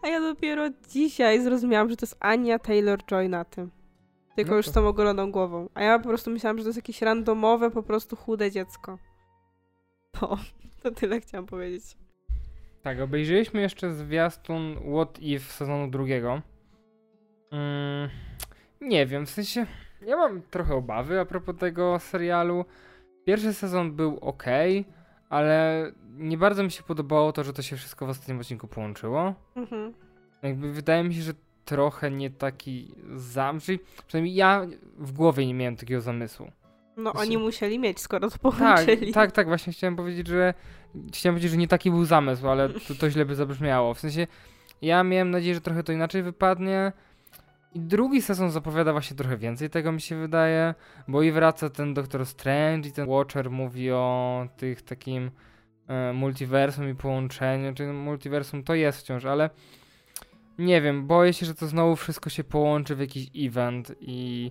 A ja dopiero dzisiaj zrozumiałam, że to jest Ania Taylor-Joy na tym. Tylko No już z tą ogoloną głową. A ja po prostu myślałam, że to jest jakieś randomowe, po prostu chude dziecko. No, to tyle chciałam powiedzieć. Tak, obejrzeliśmy jeszcze zwiastun What If sezonu drugiego. Mm, nie wiem, w sensie ja mam trochę obawy a propos tego serialu. Pierwszy sezon był ok, ale nie bardzo mi się podobało to, że to się wszystko w ostatnim odcinku połączyło. Mhm. Jakby wydaje mi się, że trochę nie taki zamysł. Przynajmniej ja w głowie nie miałem takiego zamysłu. No oni musieli mieć, skoro to Tak, połączyli. tak, tak, właśnie chciałem powiedzieć, że chciałem powiedzieć, że nie taki był zamysł, ale to, to źle by zabrzmiało. W sensie ja miałem nadzieję, że trochę to inaczej wypadnie. I drugi sezon zapowiada właśnie trochę więcej tego mi się wydaje, bo i wraca ten Doctor Strange i ten Watcher mówi o tych takim e, multiversum i połączeniu, czy multiversum to jest wciąż, ale nie wiem, boję się, że to znowu wszystko się połączy w jakiś event i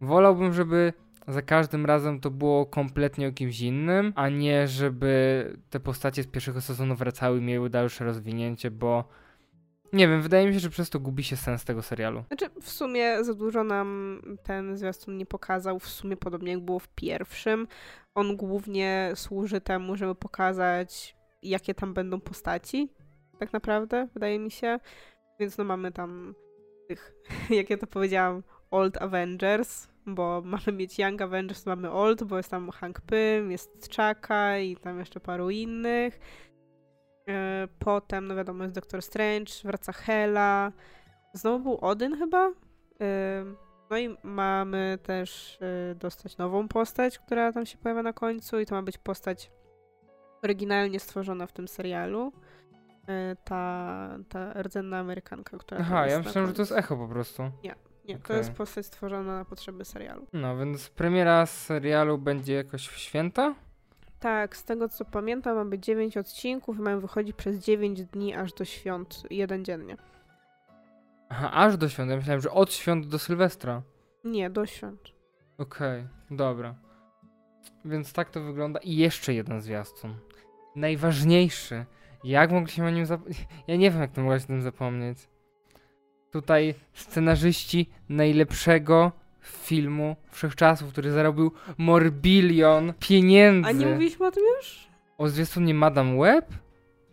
wolałbym, żeby za każdym razem to było kompletnie o kimś innym, a nie żeby te postacie z pierwszego sezonu wracały i miały dalsze rozwinięcie, bo nie wiem, wydaje mi się, że przez to gubi się sens tego serialu. Znaczy, w sumie za dużo nam ten zwiastun nie pokazał, w sumie podobnie jak było w pierwszym. On głównie służy temu, żeby pokazać, jakie tam będą postaci, tak naprawdę, wydaje mi się. Więc no mamy tam tych, jak ja to powiedziałam, Old Avengers, bo mamy mieć Young Avengers, mamy Old, bo jest tam Hank Pym, jest Chaka i tam jeszcze paru innych. E, Potem, no wiadomo, jest Doctor Strange, wraca Hela, Znowu był Odyn chyba. Ym, No i mamy też y, dostać nową postać, która tam się pojawia na końcu i to ma być postać oryginalnie stworzona w tym serialu. Ta, ta rdzenna Amerykanka, która Aha, ja myślałem, że to jest echo po prostu. Nie, to okej. jest postać stworzona na potrzeby serialu. No, więc premiera serialu będzie jakoś w święta? Tak, z tego co pamiętam, mamy 9 odcinków i mają wychodzić przez 9 dni aż do świąt, jeden dziennie. Aha, aż do świąt. Ja myślałem, że od świąt do Sylwestra. Nie, do świąt. Okej, dobra. Więc tak to wygląda. I jeszcze jeden zwiastun. Najważniejszy. Jak mogliśmy o nim zapomnieć? Ja nie wiem, jak to mogłaś o tym zapomnieć. Tutaj scenarzyści najlepszego filmu wszechczasów, który zarobił morbilion pieniędzy. A nie mówiliśmy o tym już? O zwiastunie Madame Web?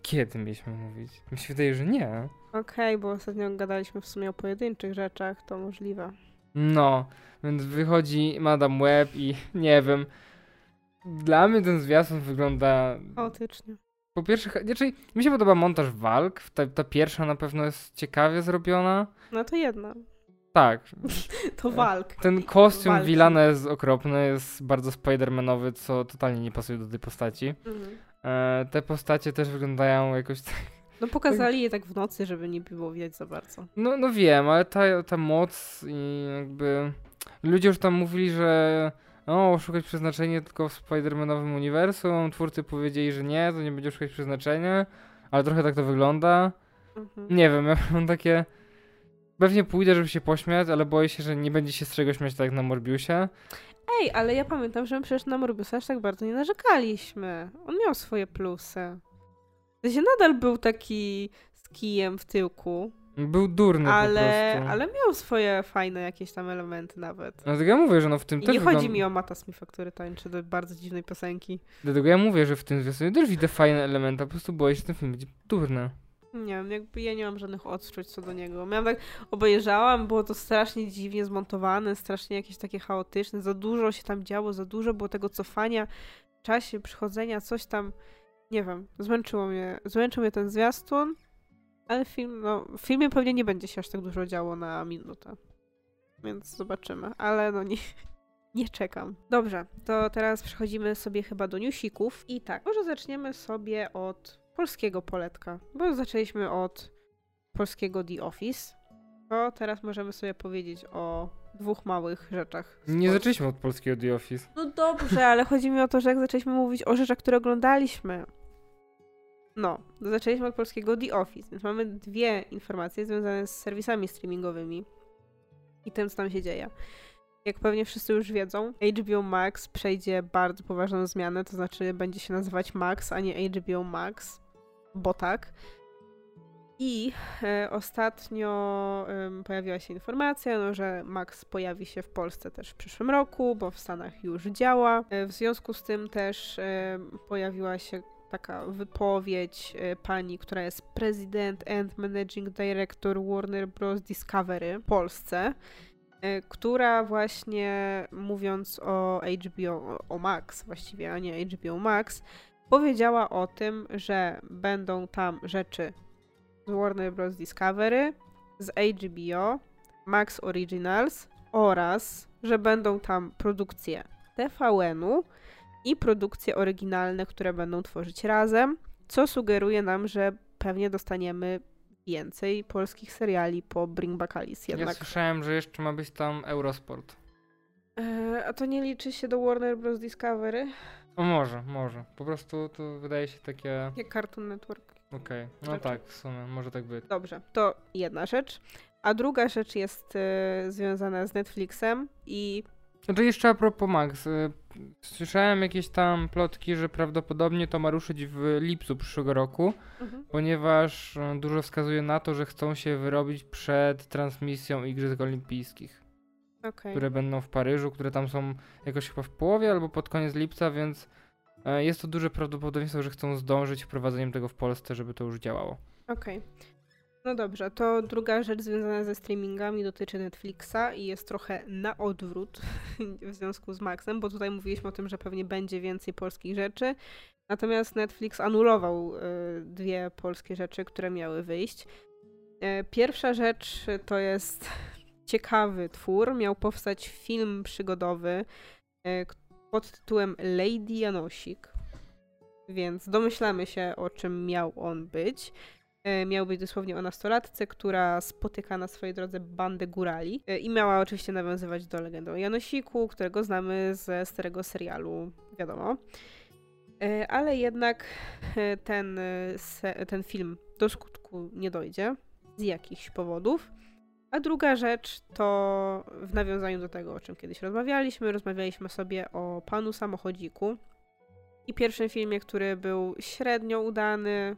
Kiedy mieliśmy mówić? Mi się wydaje, że nie. Okej, bo ostatnio gadaliśmy w sumie o pojedynczych rzeczach, to możliwe. No, więc wychodzi Madame Web i nie wiem. Dla mnie ten zwiastun wygląda. Chaotycznie. Po pierwsze, znaczy, mi się podoba montaż walk. Ta, ta pierwsza na pewno jest ciekawie zrobiona. No to jedna. Tak. To walk. Ten kostium Walki. Wilana jest okropny, jest bardzo spidermanowy, co totalnie nie pasuje do tej postaci. Mhm. E, te postacie też wyglądają jakoś tak. No pokazali je tak w nocy, żeby nie było widać za bardzo. No, no wiem, ale ta, ta moc i jakby. Ludzie już tam mówili, że. O, szukać przeznaczenia tylko w Spider-Manowym uniwersum. Twórcy powiedzieli, że nie, to nie będzie szukać przeznaczenia. Ale trochę tak to wygląda. Mhm. Nie wiem, ja mam takie. Pewnie pójdę, żeby się pośmiać, ale boję się, że nie będzie się z czego śmiać tak jak na Morbiusie. Ej, ale ja pamiętam, że my przecież na Morbiusa aż tak bardzo nie narzekaliśmy. On miał swoje plusy. W sensie nadal był taki z kijem w tyłku, Był durny po ale, prostu. ale miał swoje fajne jakieś tam elementy nawet. Dlatego ja mówię, że no w tym I też nie chodzi wygląda... mi o Mata Smitha, który tańczy do bardzo dziwnej piosenki. Dlatego ja mówię, że w tym zwiastunie też widzę fajne elementy, a po prostu boję się, że ten film będzie durny. Nie wiem, jakby ja nie mam żadnych odczuć co do niego. Miałam tak, obejrzałam, było to strasznie dziwnie zmontowane, strasznie jakieś takie chaotyczne, za dużo się tam działo, za dużo było tego cofania w czasie, przychodzenia, coś tam, nie wiem, zmęczyło mnie, zmęczył mnie ten zwiastun, ale film, no, w filmie pewnie nie będzie się aż tak dużo działo na minutę, więc zobaczymy, ale no nie, nie czekam. Dobrze, to teraz przechodzimy sobie chyba do newsików i tak, może zaczniemy sobie od polskiego poletka, bo zaczęliśmy od polskiego The Office, to teraz możemy sobie powiedzieć o dwóch małych rzeczach. Nie zaczęliśmy od polskiego The Office. No dobrze, ale chodzi mi o to, że jak zaczęliśmy mówić o rzeczach, które oglądaliśmy. No, zaczęliśmy od polskiego The Office, więc mamy dwie informacje związane z serwisami streamingowymi i tym, co tam się dzieje. Jak pewnie wszyscy już wiedzą, HBO Max przejdzie bardzo poważną zmianę, to znaczy będzie się nazywać Max, a nie HBO Max, bo tak. I e, ostatnio em, pojawiła się informacja, no, że Max pojawi się w Polsce też w przyszłym roku, bo w Stanach już działa. E, w związku z tym też e, pojawiła się taka wypowiedź e, pani, która jest prezydent and managing director Warner Bros. Discovery w Polsce, e, która właśnie mówiąc o HBO, o Max właściwie, a nie HBO Max, powiedziała o tym, że będą tam rzeczy z Warner Bros. Discovery, z HBO, Max Originals oraz, że będą tam produkcje TVN-u i produkcje oryginalne, które będą tworzyć razem, co sugeruje nam, że pewnie dostaniemy więcej polskich seriali po Bring Back Alice Ja jednak. słyszałem, że jeszcze ma być tam Eurosport. E, a to nie liczy się do Warner Bros. Discovery? O może, może. Po prostu to wydaje się takie... Jak Cartoon Network. Okej, no Znaczy- tak, w sumie, może tak być. Dobrze, to jedna rzecz. A druga rzecz jest e, związana z Netflixem i Znaczy jeszcze a propos Max, y, słyszałem jakieś tam plotki, że prawdopodobnie to ma ruszyć w lipcu przyszłego roku, ponieważ y, dużo wskazuje na to, że chcą się wyrobić przed transmisją Igrzysk Olimpijskich, Okej. które będą w Paryżu, które tam są jakoś chyba w połowie albo pod koniec lipca, więc e, jest to duże prawdopodobieństwo, że chcą zdążyć wprowadzeniem tego w Polsce, żeby to już działało. Okej. No dobrze, to druga rzecz związana ze streamingami dotyczy Netflixa i jest trochę na odwrót w związku z Maxem, bo tutaj mówiliśmy o tym, że pewnie będzie więcej polskich rzeczy. Natomiast Netflix anulował y, dwie polskie rzeczy, które miały wyjść. E, pierwsza rzecz to jest ciekawy twór. Miał powstać film przygodowy k- pod tytułem Lady Janosik. Więc domyślamy się, o czym miał on być. E, Miał być dosłownie o nastolatce, która spotyka na swojej drodze bandę górali e, i miała oczywiście nawiązywać do legendy o Janosiku, którego znamy ze starego serialu, wiadomo. E, Ale jednak ten, ten film do skutku nie dojdzie z jakichś powodów. A druga rzecz to w nawiązaniu do tego, o czym kiedyś rozmawialiśmy, rozmawialiśmy sobie o panu samochodziku i pierwszym filmie, który był średnio udany.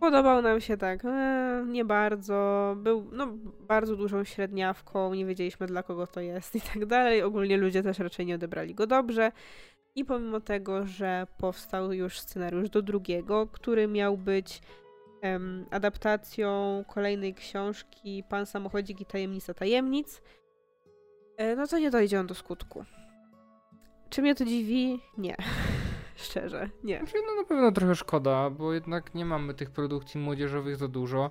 Podobał nam się tak, e, nie bardzo. Był no, bardzo dużą średniawką, nie wiedzieliśmy dla kogo to jest i tak dalej. Ogólnie ludzie też raczej nie odebrali go dobrze. I pomimo tego, że powstał już scenariusz do drugiego, który miał być em, adaptacją kolejnej książki Pan Samochodzik i Tajemnica Tajemnic, e, no to nie dojdzie on do skutku. Czy mnie to dziwi? Nie. Szczerze, nie. Znaczy, no na pewno trochę szkoda, bo jednak nie mamy tych produkcji młodzieżowych za dużo.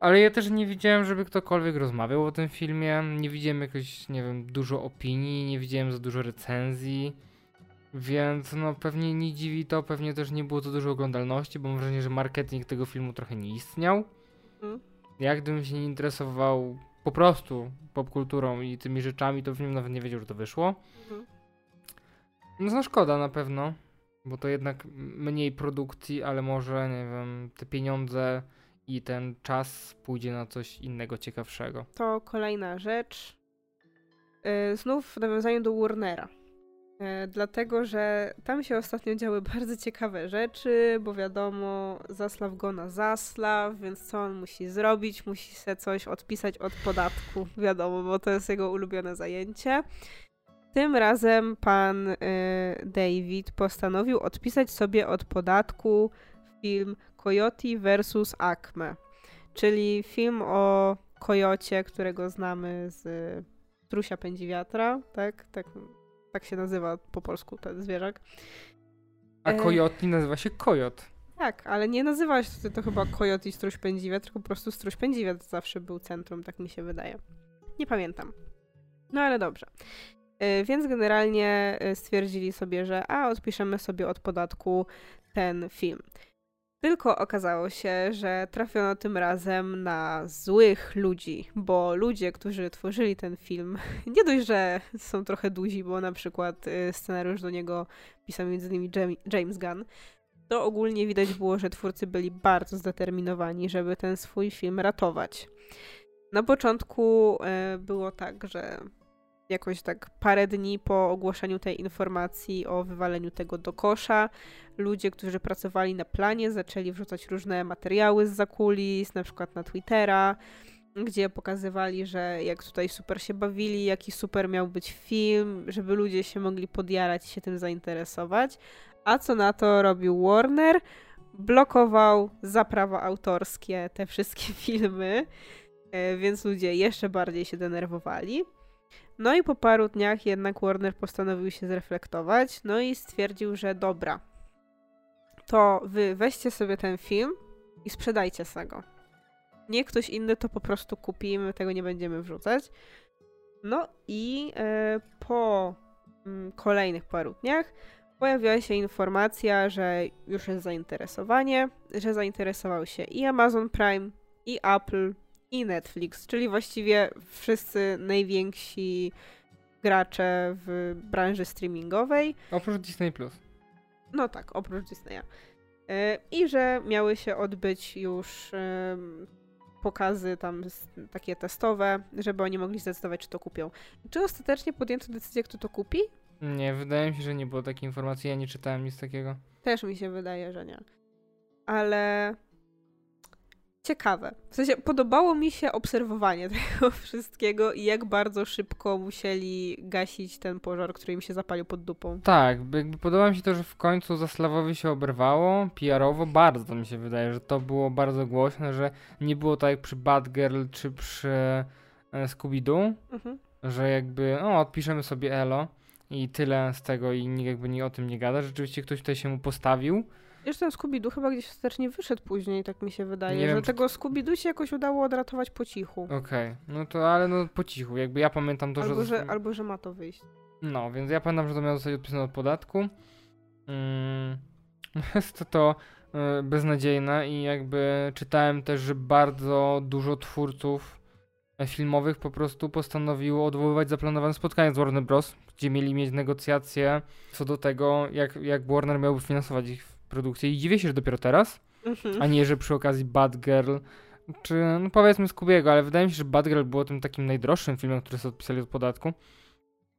Ale ja też nie widziałem, żeby ktokolwiek rozmawiał o tym filmie. Nie widziałem jakoś, nie wiem, dużo opinii, nie widziałem za dużo recenzji. Więc no pewnie nie dziwi to, pewnie też nie było za dużo oglądalności, bo mam wrażenie, że marketing tego filmu trochę nie istniał. Mm. Jak gdybym się nie interesował po prostu popkulturą i tymi rzeczami, to bym nawet nie wiedział, że to wyszło. No, no szkoda na pewno, bo to jednak mniej produkcji, ale może, nie wiem, te pieniądze i ten czas pójdzie na coś innego, ciekawszego. To kolejna rzecz. Yy, znów w nawiązaniu do Warnera. Yy, dlatego, że tam się ostatnio działy bardzo ciekawe rzeczy, bo wiadomo, zaslaw go na zaslaw, więc co on musi zrobić? Musi się coś odpisać od podatku, wiadomo, bo to jest jego ulubione zajęcie. Tym razem pan y, David postanowił odpisać sobie od podatku film Coyote vs. Acme, czyli film o kojocie, którego znamy z Trusia Pędzi Wiatra, tak? tak? Tak się nazywa po polsku ten zwierzak. A kojot nie nazywa się kojot. Tak, ale nie nazywa się to, to chyba Kojot i Struś Pędziwiat, tylko po prostu Struś Pędziwiat zawsze był centrum, tak mi się wydaje. Nie pamiętam. No ale dobrze. Y, Więc generalnie y, stwierdzili sobie, że a odpiszemy sobie od podatku ten film. Tylko okazało się, że trafiono tym razem na złych ludzi, bo ludzie, którzy tworzyli ten film, nie dość, że są trochę duzi, bo na przykład y, scenariusz do niego pisał m.in. James Gunn, to ogólnie widać było, że twórcy byli bardzo zdeterminowani, żeby ten swój film ratować. Na początku było tak, że jakoś tak parę dni po ogłoszeniu tej informacji o wywaleniu tego do kosza, ludzie, którzy pracowali na planie, zaczęli wrzucać różne materiały z zakulis, na przykład na Twittera, gdzie pokazywali, że jak tutaj super się bawili, jaki super miał być film, żeby ludzie się mogli podjarać i się tym zainteresować. A co na to robił Warner? Blokował za prawa autorskie te wszystkie filmy, e, więc ludzie jeszcze bardziej się denerwowali. No i po paru dniach jednak Warner postanowił się zreflektować, no i stwierdził, że dobra, to wy weźcie sobie ten film i sprzedajcie se go. Nie ktoś inny to po prostu kupi, my tego nie będziemy wrzucać. No i e, po mm, kolejnych paru dniach pojawiła się informacja, że już jest zainteresowanie, że zainteresował się i Amazon Prime, i Apple, i Netflix, czyli właściwie wszyscy najwięksi gracze w branży streamingowej. Oprócz Disney Plus. No tak, oprócz Disneya. E, I że miały się odbyć już pokazy tam takie testowe, żeby oni mogli zdecydować, czy to kupią. Czy ostatecznie podjęto decyzję, kto to kupi? Nie, wydaje mi się, że nie było takiej informacji, ja nie czytałem nic takiego. Też mi się wydaje, że nie. Ale ciekawe. W sensie podobało mi się obserwowanie tego wszystkiego i jak bardzo szybko musieli gasić ten pożar, który im się zapalił pod dupą. Tak, jakby podoba mi się to, że w końcu Zaslawowi się oberwało, PR-owo, bardzo mi się wydaje, że to było bardzo głośne, że nie było tak jak przy Bad Girl czy przy e, Scooby-Doo, Mhm. że jakby, o, odpiszemy sobie Elo i tyle z tego i nikt jakby nie o tym nie gada. Rzeczywiście ktoś tutaj się mu postawił. Jeszcze ten Scooby-Doo chyba gdzieś ostatecznie wyszedł później, tak mi się wydaje, Nie że wiem, czy- tego Scooby-Doo się jakoś udało odratować po cichu. Okej, no to ale no po cichu, jakby ja pamiętam to, albo, że... że, albo że ma to wyjść. No, więc ja pamiętam, że to miało zostać odpisane od podatku. Mm, jest to, to y, beznadziejne i jakby czytałem też, że bardzo dużo twórców e, filmowych po prostu postanowiło odwoływać zaplanowane spotkanie z Warner Bros., gdzie mieli mieć negocjacje co do tego, jak, jak Warner miałby finansować ich produkcję. I dziwię się, że dopiero teraz, Mhm. a nie, że przy okazji Bad Girl Czy, no powiedzmy Skubiego, ale wydaje mi się, że Batgirl było tym takim najdroższym filmem, który sobie odpisali od podatku.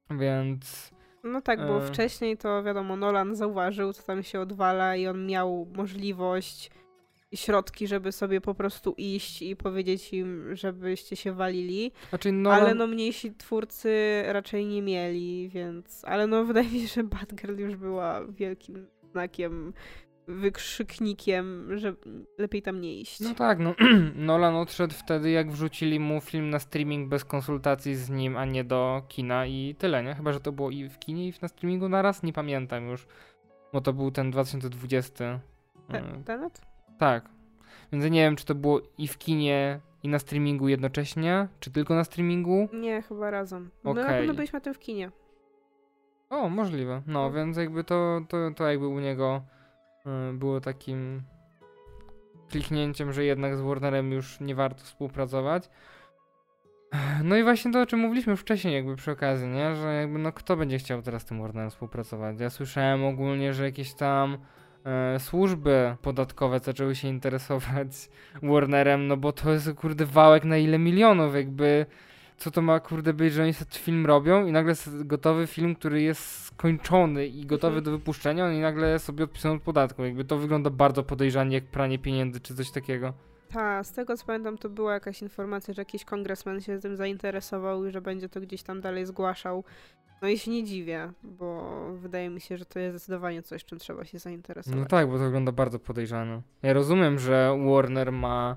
Więc... No tak, bo E. wcześniej to wiadomo, Nolan zauważył, co tam się odwala i on miał możliwość i środki, żeby sobie po prostu iść i powiedzieć im, żebyście się walili. Znaczy, no, Ale no mniejsi twórcy raczej nie mieli, więc... Ale no wydaje mi się, że Batgirl już była wielkim znakiem, wykrzyknikiem, że lepiej tam nie iść. No tak, no Nolan odszedł wtedy, jak wrzucili mu film na streaming bez konsultacji z nim, a nie do kina i tyle, nie? Chyba, że to było i w kinie, i na streamingu naraz, nie pamiętam już. Bo to był ten 2020. Te- mm, Tenet? Tak. Więc nie wiem, czy to było i w kinie, i na streamingu jednocześnie, czy tylko na streamingu. Nie, chyba razem. My na pewno byliśmy tym w kinie. O, możliwe. No, No. więc jakby to, to, to jakby u niego y, było takim kliknięciem, że jednak z Warnerem już nie warto współpracować. No i właśnie to, o czym mówiliśmy wcześniej jakby przy okazji, nie? Że jakby no kto będzie chciał teraz z tym Warnerem współpracować? Ja słyszałem ogólnie, że jakieś tam e, służby podatkowe zaczęły się interesować Warnerem, no bo to jest kurde wałek na ile milionów, jakby co to ma kurde być, że oni film robią i nagle jest gotowy film, który jest skończony i gotowy Mhm. do wypuszczenia, oni nagle sobie odpisują od podatku. Jakby to wygląda bardzo podejrzanie jak pranie pieniędzy czy coś takiego. Tak, z tego co pamiętam, to była jakaś informacja, że jakiś kongresmen się tym zainteresował i że będzie to gdzieś tam dalej zgłaszał. No i się nie dziwię, bo wydaje mi się, że to jest zdecydowanie coś, czym trzeba się zainteresować. No tak, bo to wygląda bardzo podejrzane. Ja rozumiem, że Warner ma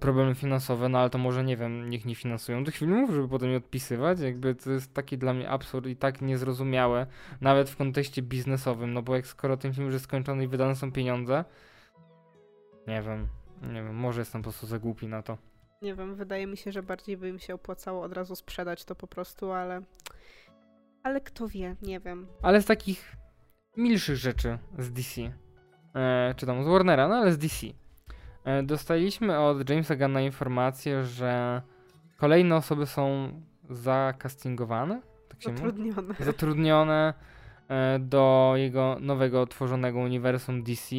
problemy finansowe, no ale to może nie wiem, niech nie finansują tych filmów, żeby potem je odpisywać. Jakby to jest taki dla mnie absurd i tak niezrozumiałe, nawet w kontekście biznesowym, no bo jak skoro ten film już jest skończony i wydane są pieniądze, nie wiem, nie wiem, może jestem po prostu za głupi na to. Nie wiem, wydaje mi się, że bardziej by im się opłacało od razu sprzedać to po prostu, ale... Ale kto wie, nie wiem. Ale z takich milszych rzeczy z DC, e, czy tam z Warnera, no ale z DC, dostaliśmy od Jamesa Gunna informację, że kolejne osoby są zakastingowane, tak się mówi? Zatrudnione. zatrudnione e, do jego nowego tworzonego uniwersum DC.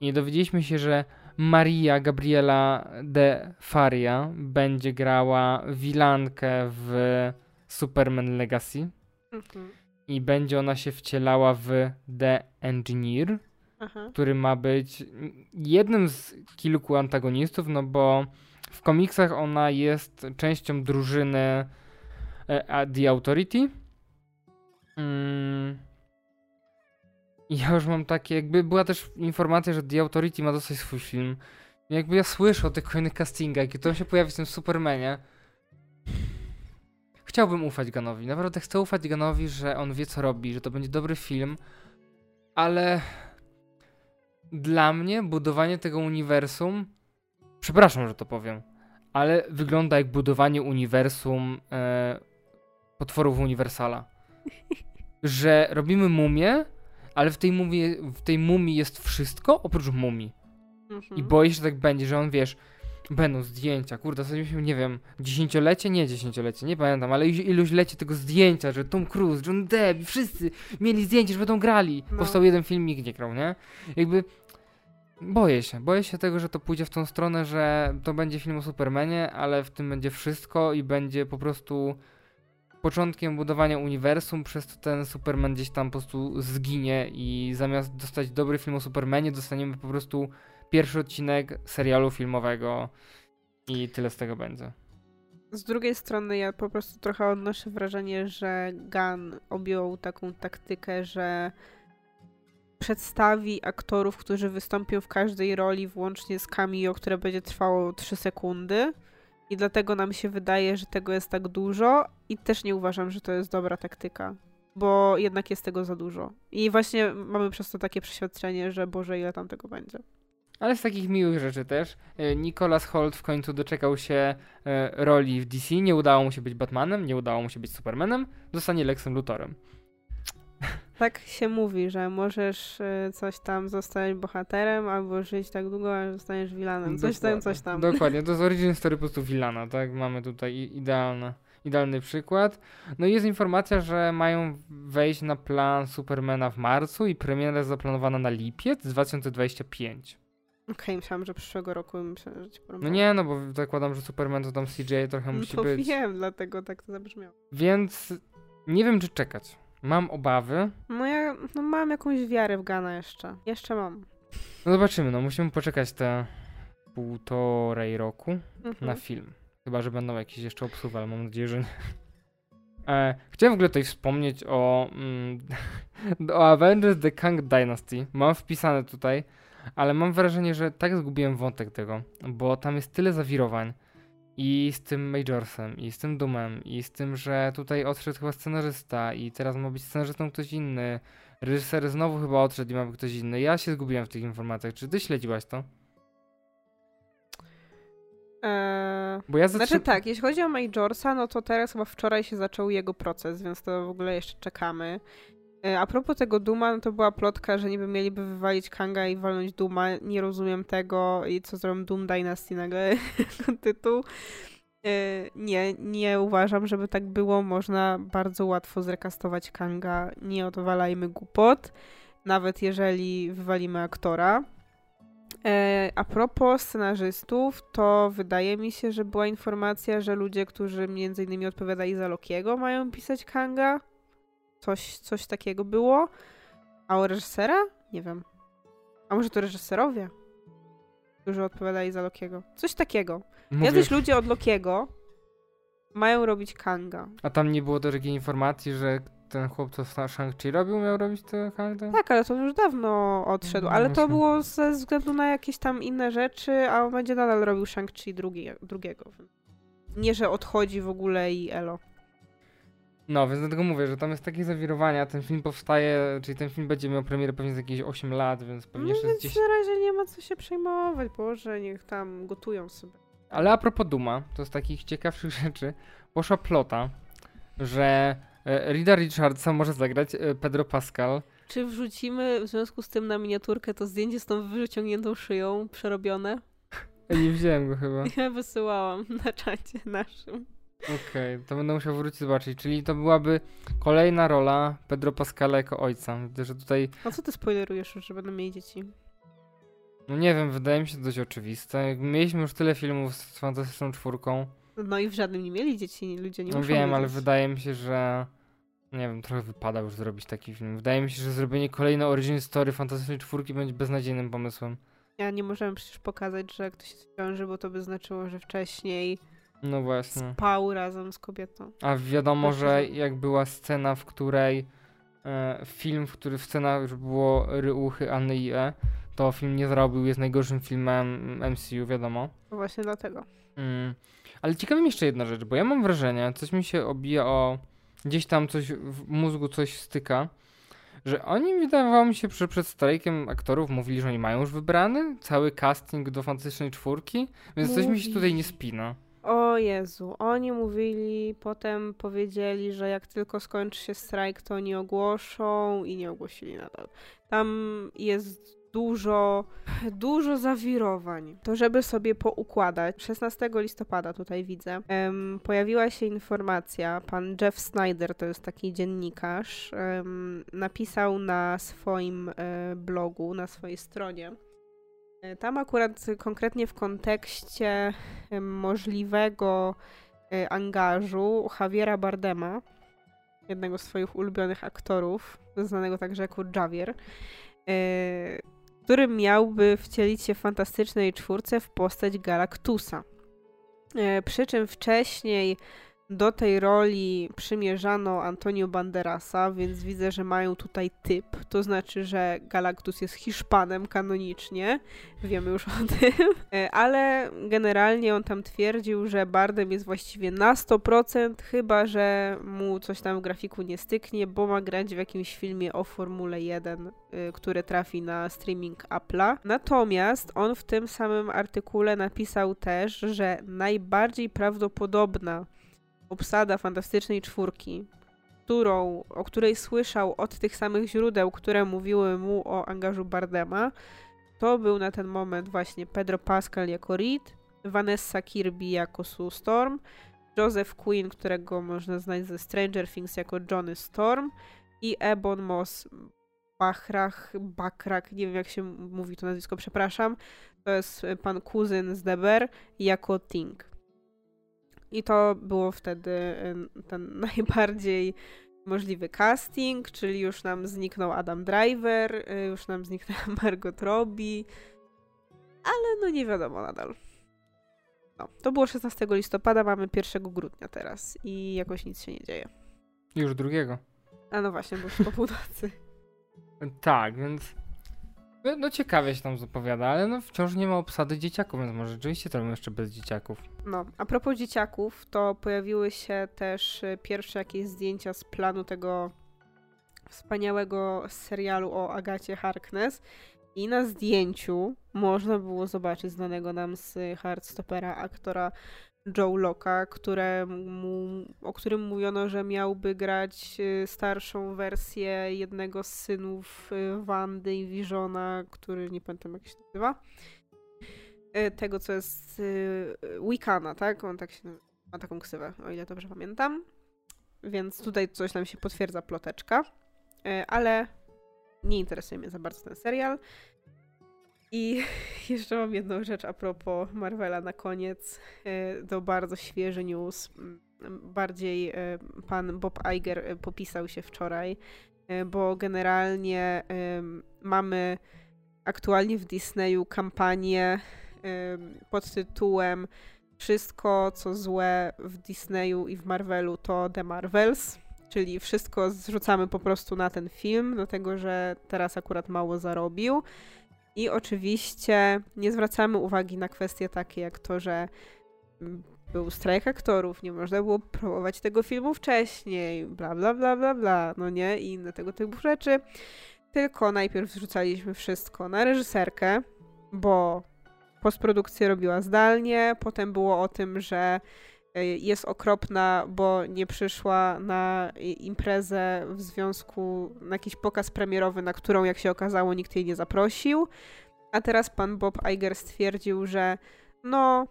I dowiedzieliśmy się, że Maria Gabriela de Faria będzie grała Wilankę w Superman Legacy Mhm. i będzie ona się wcielała w The Engineer, Aha. który ma być jednym z kilku antagonistów, no bo w komiksach ona jest częścią drużyny e, The Authority. Mm. Ja już mam takie, jakby była też informacja, że The Authority ma dostać swój film. Jakby ja słyszę o tych kolejnych castingach i to się pojawi w tym Supermanie. Chciałbym ufać Ganowi. Naprawdę chcę ufać Ganowi, że on wie co robi, że to będzie dobry film, ale dla mnie budowanie tego uniwersum, przepraszam, że to powiem, ale wygląda jak budowanie uniwersum e, potworów Uniwersala. Że robimy mumię, ale w tej, mumie, w tej mumii jest wszystko oprócz mumii. Mhm. I boję się, że tak będzie, że on wiesz, będą zdjęcia, kurde, ostatnio nie wiem, dziesięciolecie? Nie dziesięciolecie, nie pamiętam, ale iluś, lecie tego zdjęcia, że Tom Cruise, John Depp, wszyscy mieli zdjęcie, że będą grali. No. Powstał jeden filmik, nie grał, nie? Jakby boję się, boję się tego, że to pójdzie w tą stronę, że to będzie film o Supermanie, ale w tym będzie wszystko i będzie po prostu początkiem budowania uniwersum, przez to ten Superman gdzieś tam po prostu zginie i zamiast dostać dobry film o Supermanie, dostaniemy po prostu pierwszy odcinek serialu filmowego i tyle z tego będzie. Z drugiej strony ja po prostu trochę odnoszę wrażenie, że Gunn objął taką taktykę, że przedstawi aktorów, którzy wystąpią w każdej roli, włącznie z cameo, które będzie trwało 3 sekundy. I dlatego nam się wydaje, że tego jest tak dużo i też nie uważam, że to jest dobra taktyka, bo jednak jest tego za dużo. I właśnie mamy przez to takie przeświadczenie, że Boże, ile tam tego będzie. Ale z takich miłych rzeczy też. e, Nicholas Holt w końcu doczekał się e, roli w DC. Nie udało mu się być Batmanem, nie udało mu się być Supermanem. Zostanie Lexem Luthorem. Tak się mówi, że możesz y, coś tam zostać bohaterem, albo żyć tak długo, aż zostaniesz vilanem. Coś tam, coś tam. Dokładnie, to jest origin story po prostu Villana, tak? Mamy tutaj idealne, idealny przykład. No i jest informacja, że mają wejść na plan Supermana w marcu i premiera jest zaplanowana na lipiec 2025. Okej, myślałam, że przyszłego roku myślałam, że ci No porąbałam. nie, no bo zakładam, że Superman to tam CGI trochę No musi to być. wiem, dlatego tak to zabrzmiało. Więc nie wiem, czy czekać. Mam obawy. No ja no mam jakąś wiarę w Gana jeszcze. Jeszcze mam. No zobaczymy, no musimy poczekać te półtorej roku Mhm. na film. Chyba, że będą jakieś jeszcze obsuwy, ale mam nadzieję, że nie. E, chciałem w ogóle tutaj wspomnieć o, mm, o Avengers The Kang Dynasty. Mam wpisane tutaj, ale mam wrażenie, że tak zgubiłem wątek tego, bo tam jest tyle zawirowań. I z tym Majorsem, i z tym Doomem, i z tym, że tutaj odszedł chyba scenarzysta, i teraz ma być scenarzystą ktoś inny. Reżyser znowu chyba odszedł i ma być ktoś inny. Ja się zgubiłem w tych informacjach. Czy ty śledziłaś to? Eee, Bo ja znaczy zaczę... tak, jeśli chodzi o Majorsa, no to teraz chyba wczoraj się zaczął jego proces, więc to w ogóle jeszcze czekamy. E, A propos tego Duma, no to była plotka, że niby mieliby wywalić Kanga i walnąć Duma. Nie rozumiem tego i co zrobią Doom Dynasty nagle tytuł. E, Nie, nie uważam, żeby tak było. Można bardzo łatwo zrekastować Kanga. Nie odwalajmy głupot, nawet jeżeli wywalimy aktora. E, A propos scenarzystów, to wydaje mi się, że była informacja, że ludzie, którzy innymi odpowiadali za Lokiego, mają pisać Kanga. Coś, coś takiego było. A o reżysera? Nie wiem. A może to reżyserowie? Którzy odpowiadali za Lokiego. Coś takiego. Mówię, Jacyś ludzie od Lokiego mają robić Kanga. A tam nie było też takiej informacji, że ten chłop, co Shang-Chi robił, miał robić te Kangdę? Tak, ale to już dawno odszedł. No Ale to było ze względu na jakieś tam inne rzeczy, a on będzie nadal robił Shang-Chi drugi, drugiego. Nie, że odchodzi w ogóle i elo. No, więc dlatego mówię, że tam jest takie zawirowania, ten film powstaje, czyli ten film będzie miał premierę pewnie za jakieś 8 lat, więc pewnie No jeszcze więc gdzieś... na razie nie ma co się przejmować, Boże, niech tam gotują sobie. Ale a propos Duma, to z takich ciekawszych rzeczy, poszła plota, że e, Rida Richardsa może zagrać e, Pedro Pascal. Czy wrzucimy w związku z tym na miniaturkę to zdjęcie z tą wyciągniętą szyją, przerobione? Ja nie widziałem go chyba. Ja wysyłałam na czacie naszym. Okej, to będę musiał wrócić zobaczyć. Czyli to byłaby kolejna rola Pedro Pascala jako ojca. Widzę, że tutaj, A co ty spoilerujesz że będą mieli dzieci? no nie wiem, wydaje mi się dość oczywiste. Mieliśmy już tyle filmów z Fantastyczną Czwórką. No i w żadnym nie mieli dzieci, ludzie nie No wiem, ale wiedzieć. wydaje mi się, że nie wiem, trochę wypada już zrobić taki film. Wydaje mi się, że zrobienie kolejnej origin story Fantastycznej Czwórki będzie beznadziejnym pomysłem. Ja nie możemy przecież pokazać, że ktoś jest w ciąży, bo to by znaczyło, że wcześniej No właśnie. spał razem z kobietą. A wiadomo, że jak była scena, w której e, film, w który w scenach już było Ryuchy Anny i E, to film nie zrobił, jest najgorszym filmem MCU, wiadomo. No właśnie dlatego. Mm. Ale ciekawa jeszcze jedna rzecz, bo ja mam wrażenie, coś mi się obija o. gdzieś tam coś w mózgu coś styka, że oni wydawało mi się, że przed strajkiem aktorów mówili, że oni mają już wybrany cały casting do fantastycznej czwórki, więc coś mi się tutaj nie spina. O Jezu, oni mówili, potem powiedzieli, że jak tylko skończy się strajk, to oni ogłoszą i nie ogłosili nadal. Tam jest dużo, dużo zawirowań. To żeby sobie poukładać, 16 listopada tutaj widzę, pojawiła się informacja, pan Jeff Snyder, to jest taki dziennikarz, napisał na swoim e, blogu, na swojej stronie, tam akurat konkretnie w kontekście możliwego e, angażu Javiera Bardema, jednego z swoich ulubionych aktorów, znanego także jako Javier, e, który miałby wcielić się w fantastycznej czwórce w postać Galactusa. E, Przy czym wcześniej do tej roli przymierzano Antonio Banderasa, więc widzę, że mają tutaj typ. To znaczy, że Galactus jest Hiszpanem kanonicznie. Wiemy już o tym. E, Ale generalnie on tam twierdził, że Bardem jest właściwie na 100%, chyba że mu coś tam w grafiku nie styknie, bo ma grać w jakimś filmie o Formule 1, y, który trafi na streaming Apple'a. Natomiast on w tym samym artykule napisał też, że najbardziej prawdopodobna obsada Fantastycznej Czwórki, którą, o której słyszał od tych samych źródeł, które mówiły mu o angażu Bardema, to był na ten moment właśnie Pedro Pascal jako Reed, Vanessa Kirby jako Sue Storm, Joseph Quinn, którego można znać ze Stranger Things jako Johnny Storm i Ebon Moss Bachrach, Bakrak, nie wiem jak się mówi to nazwisko, przepraszam. To jest pan kuzyn z Deber jako Ting. I to było wtedy ten najbardziej możliwy casting, czyli już nam zniknął Adam Driver, y, już nam zniknęła Margot Robbie, ale no nie wiadomo nadal. No, to było 16 listopada, mamy 1 grudnia teraz i jakoś nic się nie dzieje. Już drugiego. A no właśnie, bo już po północy. tak, więc no, no ciekawie się tam zapowiada, ale no wciąż nie ma obsady dzieciaków, więc może rzeczywiście to jeszcze bez dzieciaków. No, a propos dzieciaków, to pojawiły się też y, pierwsze jakieś zdjęcia z planu tego wspaniałego serialu o Agacie Harkness. I na zdjęciu można było zobaczyć znanego nam z Heartstopera aktora Joe Locka, któremu, o którym mówiono, że miałby grać y, starszą wersję jednego z synów y, Wandy i Visiona, który nie pamiętam jak się nazywa. Y, tego, co jest Wiccana, tak? On tak się ma taką ksywę, o ile dobrze pamiętam. Więc tutaj coś nam się potwierdza ploteczka. Ale nie interesuje mnie za bardzo ten serial. I jeszcze mam jedną rzecz a propos Marvela na koniec. E, to bardzo świeży news. Bardziej e, pan Bob Iger e, popisał się wczoraj, bo generalnie mamy aktualnie w Disneyu kampanię pod tytułem Wszystko, co złe w Disneyu i w Marvelu to The Marvels. Czyli wszystko zrzucamy po prostu na ten film, dlatego że teraz akurat mało zarobił. I oczywiście nie zwracamy uwagi na kwestie takie jak to, że był strajk aktorów, nie można było promować tego filmu wcześniej, bla bla bla bla bla, no nie, i inne tego typu rzeczy. Tylko najpierw zrzucaliśmy wszystko na reżyserkę, bo postprodukcję robiła zdalnie, potem było o tym, że jest okropna, bo nie przyszła na imprezę w związku, na jakiś pokaz premierowy, na którą, jak się okazało, nikt jej nie zaprosił. A teraz pan Bob Iger stwierdził, że no,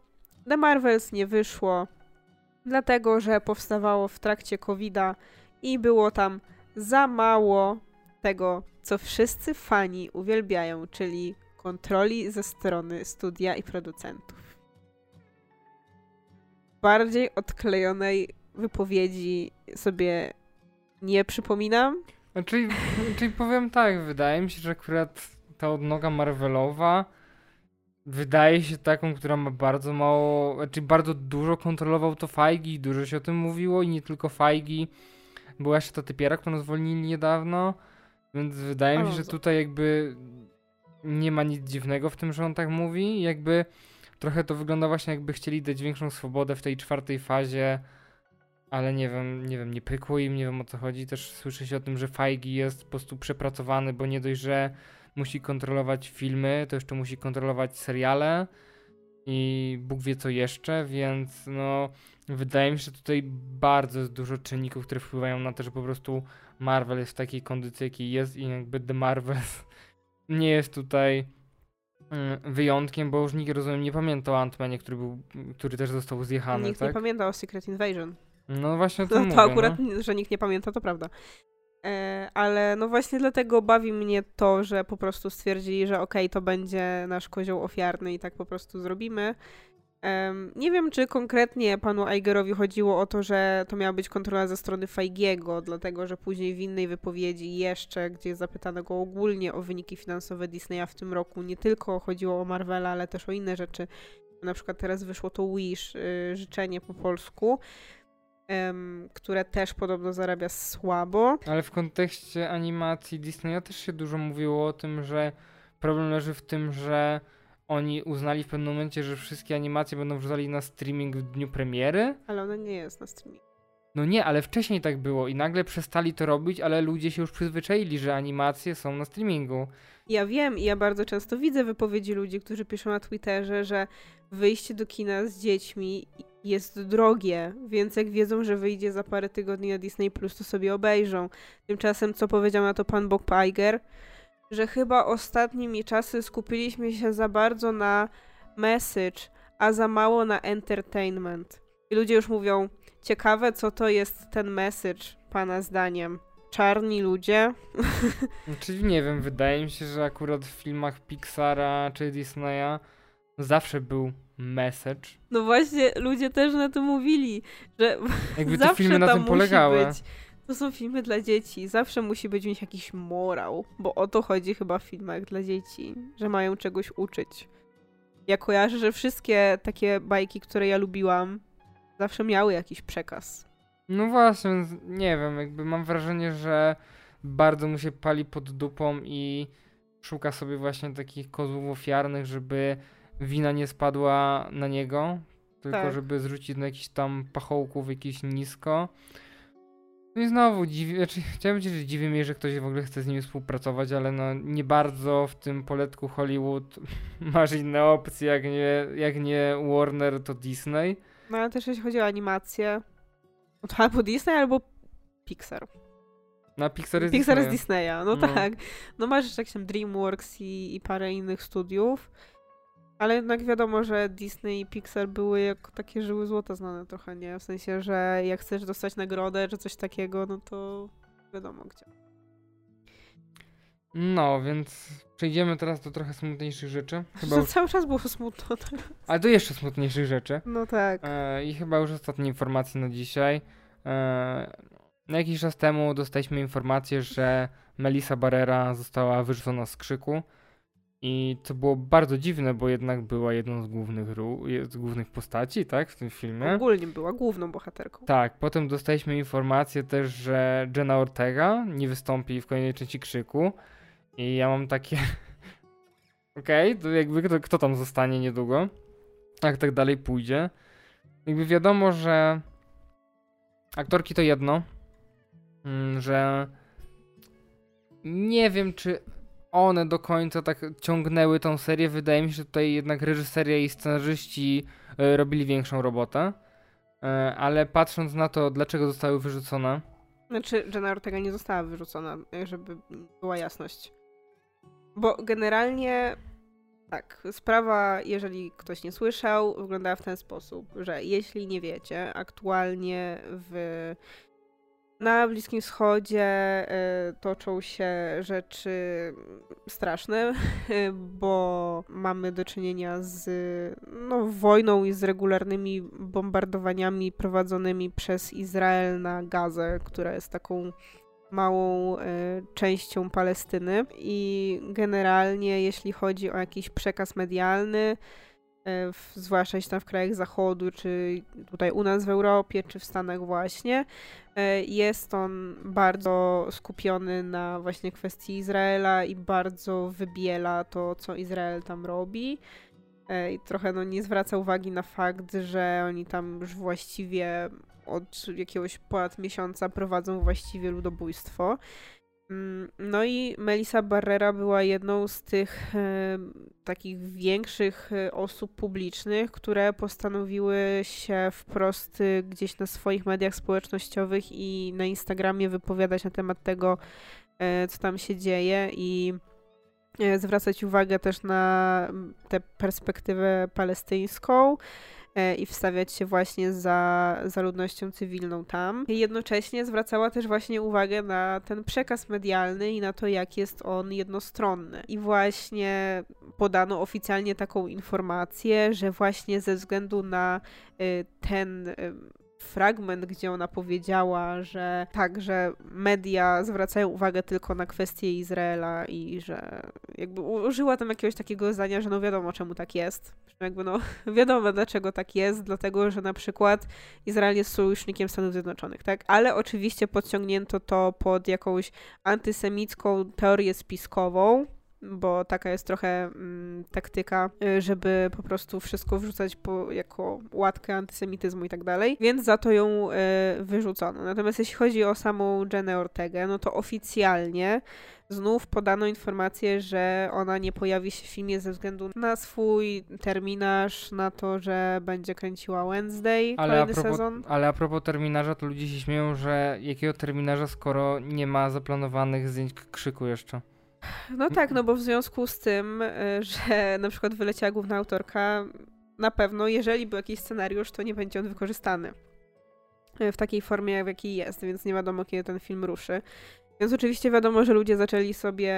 The Marvels nie wyszło, dlatego że powstawało w trakcie COVID-a i było tam za mało tego, co wszyscy fani uwielbiają, czyli kontroli ze strony studia i producentów. Bardziej odklejonej wypowiedzi sobie nie przypominam. Czyli, czyli powiem tak, wydaje mi się, że akurat ta odnoga Marvelowa wydaje się taką, która ma bardzo mało, znaczy bardzo dużo kontrolował to Fajgi, dużo się o tym mówiło i nie tylko Fajgi. Była jeszcze ta typiera, którą zwolnili niedawno, więc wydaje mi się, że tutaj jakby nie ma nic dziwnego w tym, że on tak mówi. Jakby trochę to wygląda właśnie jakby chcieli dać większą swobodę w tej czwartej fazie, ale nie wiem, nie wiem, nie pykło im, nie wiem o co chodzi. Też słyszy się o tym, że Fajgi jest po prostu przepracowany, bo nie dość, że musi kontrolować filmy, to jeszcze musi kontrolować seriale i Bóg wie co jeszcze, więc no wydaje mi się, że tutaj bardzo jest dużo czynników, które wpływają na to, że po prostu Marvel jest w takiej kondycji, jakiej jest i jakby The Marvel nie jest tutaj wyjątkiem, bo już nikt rozumiem nie pamięta o Ant-Manie, który, był, który też został zjechany, Nikt tak? nie pamięta o Secret Invasion. No właśnie o tym no, mówię, To akurat, no. że nikt nie pamięta, to prawda. E, ale no właśnie dlatego bawi mnie to, że po prostu stwierdzili, że okej, okay, to będzie nasz kozioł ofiarny i tak po prostu zrobimy. Nie wiem, czy konkretnie panu Eigerowi chodziło o to, że to miała być kontrola ze strony Feigiego, dlatego że później w innej wypowiedzi jeszcze, gdzie zapytano go ogólnie o wyniki finansowe Disneya w tym roku, nie tylko chodziło o Marvela, ale też o inne rzeczy. Na przykład teraz wyszło to Wish, y, życzenie po polsku które też podobno zarabia słabo. Ale w kontekście animacji Disneya też się dużo mówiło o tym, że problem leży w tym, że oni uznali w pewnym momencie, że wszystkie animacje będą wrzucali na streaming w dniu premiery. Ale ona nie jest na streaming. No nie, ale wcześniej tak było i nagle przestali to robić, ale ludzie się już przyzwyczaili, że animacje są na streamingu. Ja wiem i ja bardzo często widzę wypowiedzi ludzi, którzy piszą na Twitterze, że wyjście do kina z dziećmi jest drogie, więc jak wiedzą, że wyjdzie za parę tygodni na Disney Plus, to sobie obejrzą. Tymczasem, co powiedział na to pan Bob Iger, że chyba ostatnimi czasy skupiliśmy się za bardzo na message, a za mało na entertainment. I ludzie już mówią, ciekawe co to jest ten message, pana zdaniem. czarni ludzie. Znaczy nie wiem, wydaje mi się, że akurat w filmach Pixara czy Disneya zawsze był message. No właśnie, ludzie też na to mówili, że Jakby te filmy na tym polegały. być. To są filmy dla dzieci. Zawsze musi być w nich jakiś morał, bo o to chodzi chyba w filmach dla dzieci, że mają czegoś uczyć. Ja kojarzę, że wszystkie takie bajki, które ja lubiłam, zawsze miały jakiś przekaz. No właśnie, nie wiem, jakby mam wrażenie, że bardzo mu się pali pod dupą i szuka sobie właśnie takich kozłów ofiarnych, żeby wina nie spadła na niego, tylko Tak. żeby zrzucić na jakichś tam pachołków jakieś nisko. No i znowu dziwi, znaczy, chciałem powiedzieć, że dziwi mnie, że ktoś w ogóle chce z nimi współpracować, ale no nie bardzo w tym poletku Hollywood masz inne opcje, jak nie, jak nie Warner, to Disney. No ale też jeśli chodzi o animację, no to albo Disney, albo Pixar. Na Pixar jest Pixar Disneya. z Disneya, no, No. tak. No masz jeszcze jakieś tam DreamWorks i, i parę innych studiów, ale jednak wiadomo, że Disney i Pixar były jako takie żyły złota znane trochę, nie? W sensie, że jak chcesz dostać nagrodę czy coś takiego, no to wiadomo gdzie. No, więc przejdziemy teraz do trochę smutniejszych rzeczy. Chyba już, cały czas było smutno. tak. ale do jeszcze smutniejszych rzeczy. No tak. E, I chyba już ostatnie informacje na dzisiaj. E, na jakiś czas temu dostaliśmy informację, że Melissa Barrera została wyrzucona z krzyku. I to było bardzo dziwne, bo jednak była jedną z głównych, ról, z głównych postaci, tak, w tym filmie. Ogólnie była główną bohaterką. Tak, potem dostaliśmy informację też, że Jenna Ortega nie wystąpi w kolejnej części Krzyku i ja mam takie... Okej, to jakby kto, kto tam zostanie niedługo, jak tak dalej pójdzie. Jakby wiadomo, że aktorki to jedno, mm, że nie wiem, czy one do końca tak ciągnęły tą serię. Wydaje mi się, że tutaj jednak reżyseria i scenarzyści e, robili większą robotę. E, ale patrząc na to, dlaczego zostały wyrzucone, Znaczy, Jenna Ortega nie została wyrzucona, żeby była jasność. Bo generalnie tak, sprawa, jeżeli ktoś nie słyszał, wyglądała w ten sposób, że jeśli nie wiecie, aktualnie w na Bliskim Wschodzie e, toczą się rzeczy straszne, bo mamy do czynienia z no, wojną i z regularnymi bombardowaniami prowadzonymi przez Izrael na Gazę, która jest taką małą e, częścią Palestyny. I generalnie, jeśli chodzi o jakiś przekaz medialny, w, zwłaszcza jeśli tam w krajach zachodu, czy tutaj u nas w Europie, czy w Stanach właśnie, e, jest on bardzo skupiony na właśnie kwestii Izraela i bardzo wybiela to, co Izrael tam robi. E, I trochę no, nie zwraca uwagi na fakt, że oni tam już właściwie od jakiegoś ponad miesiąca prowadzą właściwie ludobójstwo. Mm, No i Melissa Barrera była jedną z tych e, takich większych e, osób publicznych, które postanowiły się wprost e, gdzieś na swoich mediach społecznościowych i na Instagramie wypowiadać na temat tego, e, co tam się dzieje i e, zwracać uwagę też na tę perspektywę palestyńską i wstawiać się właśnie za, za ludnością cywilną tam. I jednocześnie zwracała też właśnie uwagę na ten przekaz medialny i na to, jak jest on jednostronny. I właśnie podano oficjalnie taką informację, że właśnie ze względu na y, ten y, fragment, gdzie ona powiedziała, że tak, że media zwracają uwagę tylko na kwestie Izraela i że jakby użyła tam jakiegoś takiego zdania, że no wiadomo czemu tak jest. Jakby no wiadomo dlaczego tak jest, dlatego że na przykład Izrael jest sojusznikiem Stanów Zjednoczonych, tak? Ale oczywiście podciągnięto to pod jakąś antysemicką teorię spiskową, bo taka jest trochę mm, taktyka, y, żeby po prostu wszystko wrzucać po, jako łatkę antysemityzmu i tak dalej, więc za to ją y, wyrzucono. Natomiast jeśli chodzi o samą Jenę Ortegę, no to oficjalnie znów podano informację, że ona nie pojawi się w filmie ze względu na swój terminarz, na to, że będzie kręciła Wednesday ale kolejny propos, sezon. ale a propos terminarza, to ludzie się śmieją, że jakiego terminarza, skoro nie ma zaplanowanych zdjęć krzyku jeszcze. No tak, no bo w związku z tym, y, że na przykład wyleciała główna autorka, na pewno, jeżeli był jakiś scenariusz, to nie będzie on wykorzystany. e, w takiej formie, w jakiej jest, więc nie wiadomo, kiedy ten film ruszy. Więc oczywiście wiadomo, że ludzie zaczęli sobie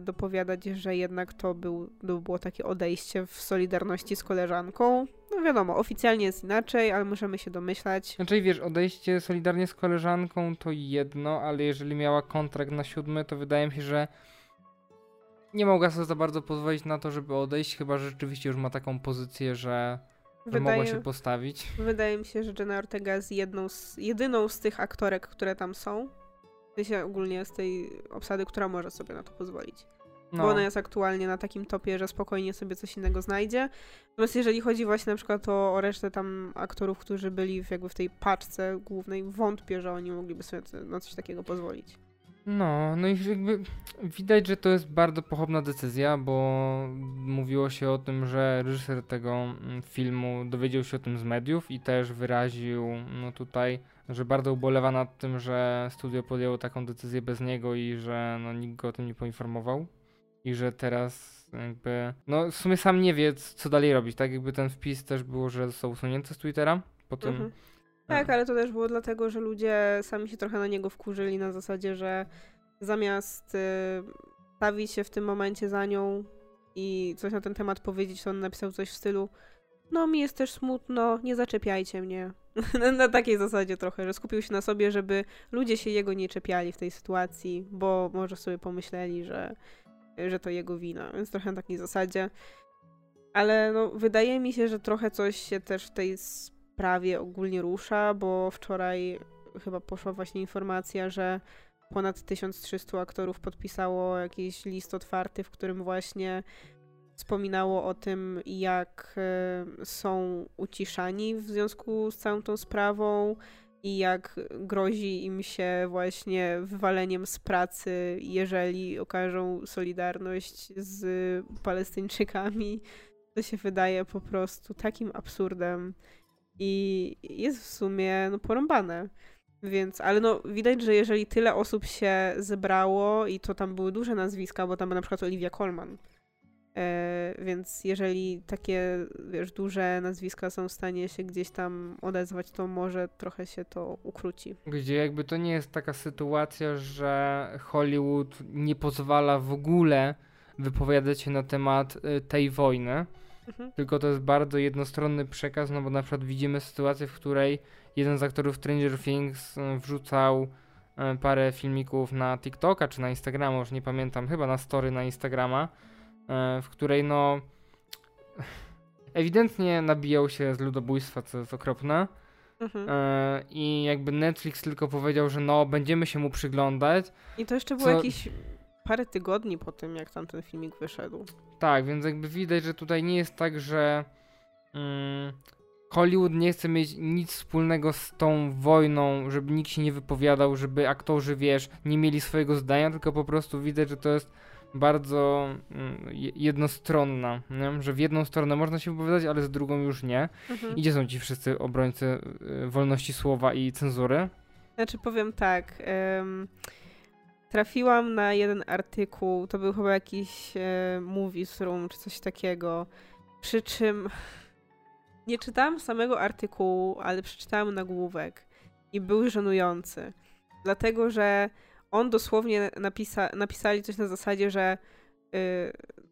dopowiadać, że jednak to, był, to było takie odejście w solidarności z koleżanką. No wiadomo, oficjalnie jest inaczej, ale możemy się domyślać. Znaczy wiesz, odejście solidarnie z koleżanką to jedno, ale jeżeli miała kontrakt na siódmy, to wydaje mi się, że nie mogła sobie za bardzo pozwolić na to, żeby odejść, chyba że rzeczywiście już ma taką pozycję, że, że wydaje, mogła się postawić. Wydaje mi się, że Jenna Ortega jest jedną z, jedyną z tych aktorek, które tam są. W sensie ogólnie z tej obsady, która może sobie na to pozwolić. No. Bo ona jest aktualnie na takim topie, że spokojnie sobie coś innego znajdzie. Natomiast jeżeli chodzi właśnie na przykład o, o resztę tam aktorów, którzy byli w, jakby w tej paczce głównej, wątpię, że oni mogliby sobie na coś takiego pozwolić. No, no i jakby widać, że to jest bardzo pochopna decyzja, bo mówiło się o tym, że reżyser tego mm, filmu dowiedział się o tym z mediów i też wyraził no tutaj, że bardzo ubolewa nad tym, że studio podjęło taką decyzję bez niego i że no, nikt go o tym nie poinformował i że teraz jakby, no w sumie sam nie wie, co dalej robić, tak jakby ten wpis też było, że został usunięty z Twittera po tym, mhm. Tak, ale to też było dlatego, że ludzie sami się trochę na niego wkurzyli na zasadzie, że zamiast y, stawić się w tym momencie za nią i coś na ten temat powiedzieć, to on napisał coś w stylu no mi jest też smutno, nie zaczepiajcie mnie. na takiej zasadzie trochę, że skupił się na sobie, żeby ludzie się jego nie czepiali w tej sytuacji, bo może sobie pomyśleli, że, że to jego wina, więc trochę na takiej zasadzie. Ale no, wydaje mi się, że trochę coś się też w tej sprawie ogólnie rusza, bo wczoraj chyba poszła właśnie informacja, że ponad 1300 aktorów podpisało jakiś list otwarty, w którym właśnie wspominało o tym, jak e, są uciszani w związku z całą tą sprawą i jak grozi im się właśnie wywaleniem z pracy, jeżeli okażą solidarność z Palestyńczykami. To się wydaje po prostu takim absurdem i jest w sumie no, porąbane. Więc, ale no widać, że jeżeli tyle osób się zebrało i to tam były duże nazwiska, bo tam na przykład Olivia Colman, e, więc jeżeli takie, wiesz, duże nazwiska są w stanie się gdzieś tam odezwać, to może trochę się to ukróci. Gdzie jakby to nie jest taka sytuacja, że Hollywood nie pozwala w ogóle wypowiadać się na temat y, tej wojny, Mhm. Tylko to jest bardzo jednostronny przekaz, no bo na przykład widzimy sytuację, w której jeden z aktorów Stranger Things e, wrzucał e, parę filmików na TikToka czy na Instagrama, już nie pamiętam, chyba na story na Instagrama, e, w której no ewidentnie nabijał się z ludobójstwa, co jest okropne. Mhm. I jakby Netflix tylko powiedział, że no, będziemy się mu przyglądać. I to jeszcze było co... jakiś parę tygodni po tym, jak tam ten filmik wyszedł. Tak, więc jakby widać, że tutaj nie jest tak, że mm, Hollywood nie chce mieć nic wspólnego z tą wojną, żeby nikt się nie wypowiadał, żeby aktorzy, wiesz, nie mieli swojego zdania, tylko po prostu widać, że to jest bardzo mm, jednostronna, nie? że w jedną stronę można się wypowiadać, ale z drugą już nie. Mhm. I gdzie są ci wszyscy obrońcy y, wolności słowa i cenzury? Znaczy powiem tak, trafiłam na jeden artykuł, to był chyba jakiś e, Movies Room czy coś takiego, przy czym nie czytałam samego artykułu, ale przeczytałam nagłówek i był żenujący. Dlatego, że on dosłownie napisa napisali coś na zasadzie, że yy,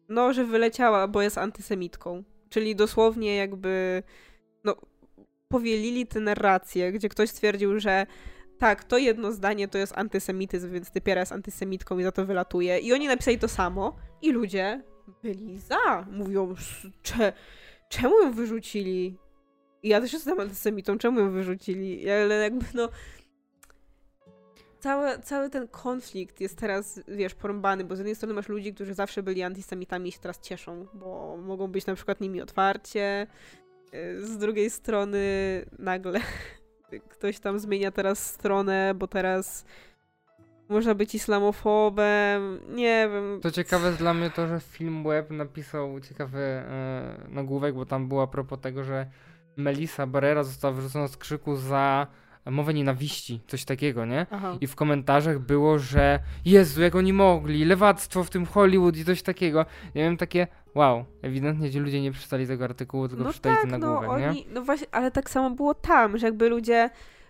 no, że wyleciała, bo jest antysemitką. Czyli dosłownie jakby no, powielili tę narrację, gdzie ktoś stwierdził, że tak, to jedno zdanie to jest antysemityzm, więc typiera jest antysemitką i za to wylatuje. I oni napisali to samo i ludzie byli za. Mówią, cze, czemu ją wyrzucili? I ja też jestem antysemitą, czemu ją wyrzucili? Ale jakby no... Cały, cały ten konflikt jest teraz, wiesz, porąbany, bo z jednej strony masz ludzi, którzy zawsze byli antysemitami i się teraz cieszą, bo mogą być na przykład nimi otwarcie. Z drugiej strony nagle ktoś tam zmienia teraz stronę, bo teraz można być islamofobem, nie wiem. To ciekawe dla mnie to, że film web napisał ciekawy e, nagłówek, bo tam była a propos tego, że Melissa Barrera została wyrzucona z krzyku za mowę nienawiści, coś takiego, nie? Aha. I w komentarzach było, że Jezu, jak oni mogli, lewactwo w tym Hollywood i coś takiego. Ja wiem takie, wow, ewidentnie ci ludzie nie przeczytali tego artykułu, tylko no przeczytali tak, ten nagłówek, no, nie? Oni, no właśnie, ale tak samo było tam, że jakby ludzie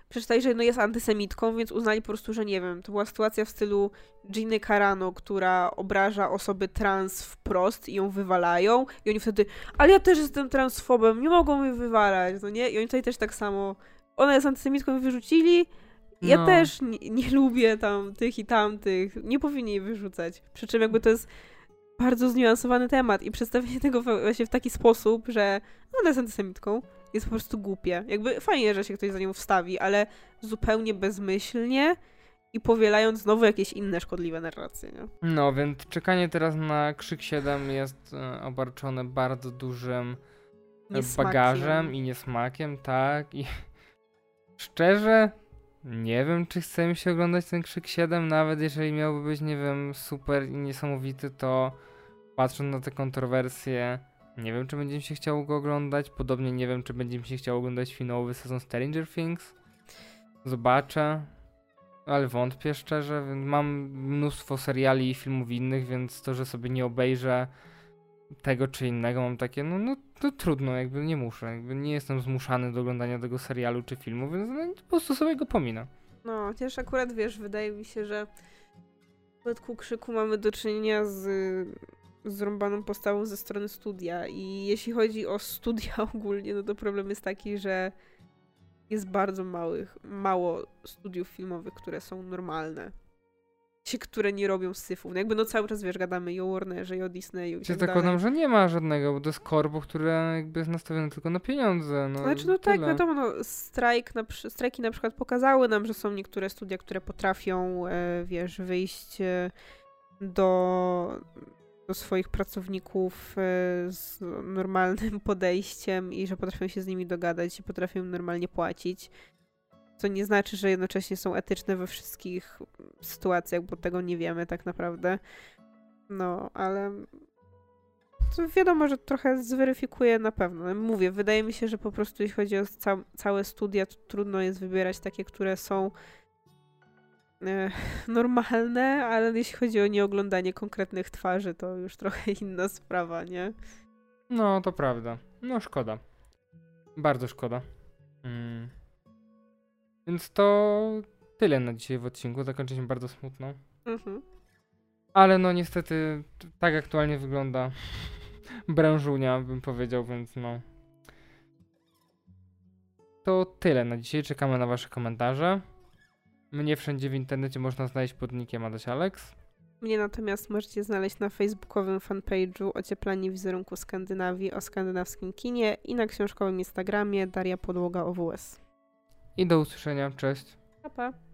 przeczytali, że no jest antysemitką, więc uznali po prostu, że nie wiem, to była sytuacja w stylu Ginny Carano, która obraża osoby trans wprost i ją wywalają i oni wtedy, ale ja też jestem transfobem, nie mogą mnie wywalać, no nie? I oni tutaj też tak samo, ona jest antysemitką wyrzucili, ja No. też nie, nie lubię tam tych i tamtych, nie powinni jej wyrzucać. Przy czym jakby to jest bardzo zniuansowany temat i przedstawienie tego właśnie w taki sposób, że ona jest antysemitką, jest po prostu głupie. Jakby fajnie, że się ktoś za nią wstawi, ale zupełnie bezmyślnie i powielając znowu jakieś inne szkodliwe narracje, nie? No, więc czekanie teraz na Krzyk 7 jest e, obarczone bardzo dużym e, Niesmakiem. bagażem i niesmakiem, tak. I szczerze, nie wiem, czy chce mi się oglądać ten Krzyk 7, nawet jeżeli miałby być, nie wiem, super i niesamowity, to patrząc na te kontrowersje, nie wiem, czy będzie mi się chciało go oglądać. Podobnie nie wiem, czy będzie mi się chciało oglądać finałowy sezon Stranger Things. Zobaczę. Ale wątpię szczerze, więc mam mnóstwo seriali i filmów innych, więc to, że sobie nie obejrzę tego czy innego, mam takie, no, no to trudno, jakby nie muszę, jakby nie jestem zmuszany do oglądania tego serialu czy filmu, więc no, po prostu sobie go pominę. No, chociaż akurat wiesz, wydaje mi się, że w przypadku krzyku mamy do czynienia z zrąbaną postawą ze strony studia. I jeśli chodzi o studia ogólnie, no to problem jest taki, że jest bardzo małych, mało studiów filmowych, które są normalne. Się, które nie robią syfów. No jakby no cały czas wiesz, gadamy i o Warnerze, i o Disneyu i Ja tak tak zakładam, że nie ma żadnego, bo to jest korpo, które jakby jest nastawione tylko na pieniądze. No, Znaczy, no tak, tyle. wiadomo, no, strajk na, strajki na przykład pokazały nam, że są niektóre studia, które potrafią, e, wiesz, wyjść e, do, do swoich pracowników e, z normalnym podejściem i że potrafią się z nimi dogadać i potrafią im normalnie płacić. Co nie znaczy, że jednocześnie są etyczne we wszystkich sytuacjach, bo tego nie wiemy tak naprawdę. No, ale to wiadomo, że trochę zweryfikuje na pewno. Mówię, wydaje mi się, że po prostu jeśli chodzi o ca całe studia, to trudno jest wybierać takie, które są e, normalne, ale jeśli chodzi o nieoglądanie konkretnych twarzy, to już trochę inna sprawa, nie? No, to prawda. No, szkoda. Bardzo szkoda. Mm. Więc to tyle na dzisiaj w odcinku. Zakończyliśmy bardzo smutno. Mhm. Ale no niestety tak aktualnie wygląda branżunia, bym powiedział, więc no. To tyle na dzisiaj. Czekamy na wasze komentarze. Mnie wszędzie w internecie można znaleźć pod nickiem Adaś Alex. Mnie natomiast możecie znaleźć na facebookowym fanpage'u Ocieplanie wizerunku Skandynawii o skandynawskim kinie i na książkowym Instagramie Daria Podłoga OWS. I do usłyszenia. Cześć. Pa, pa.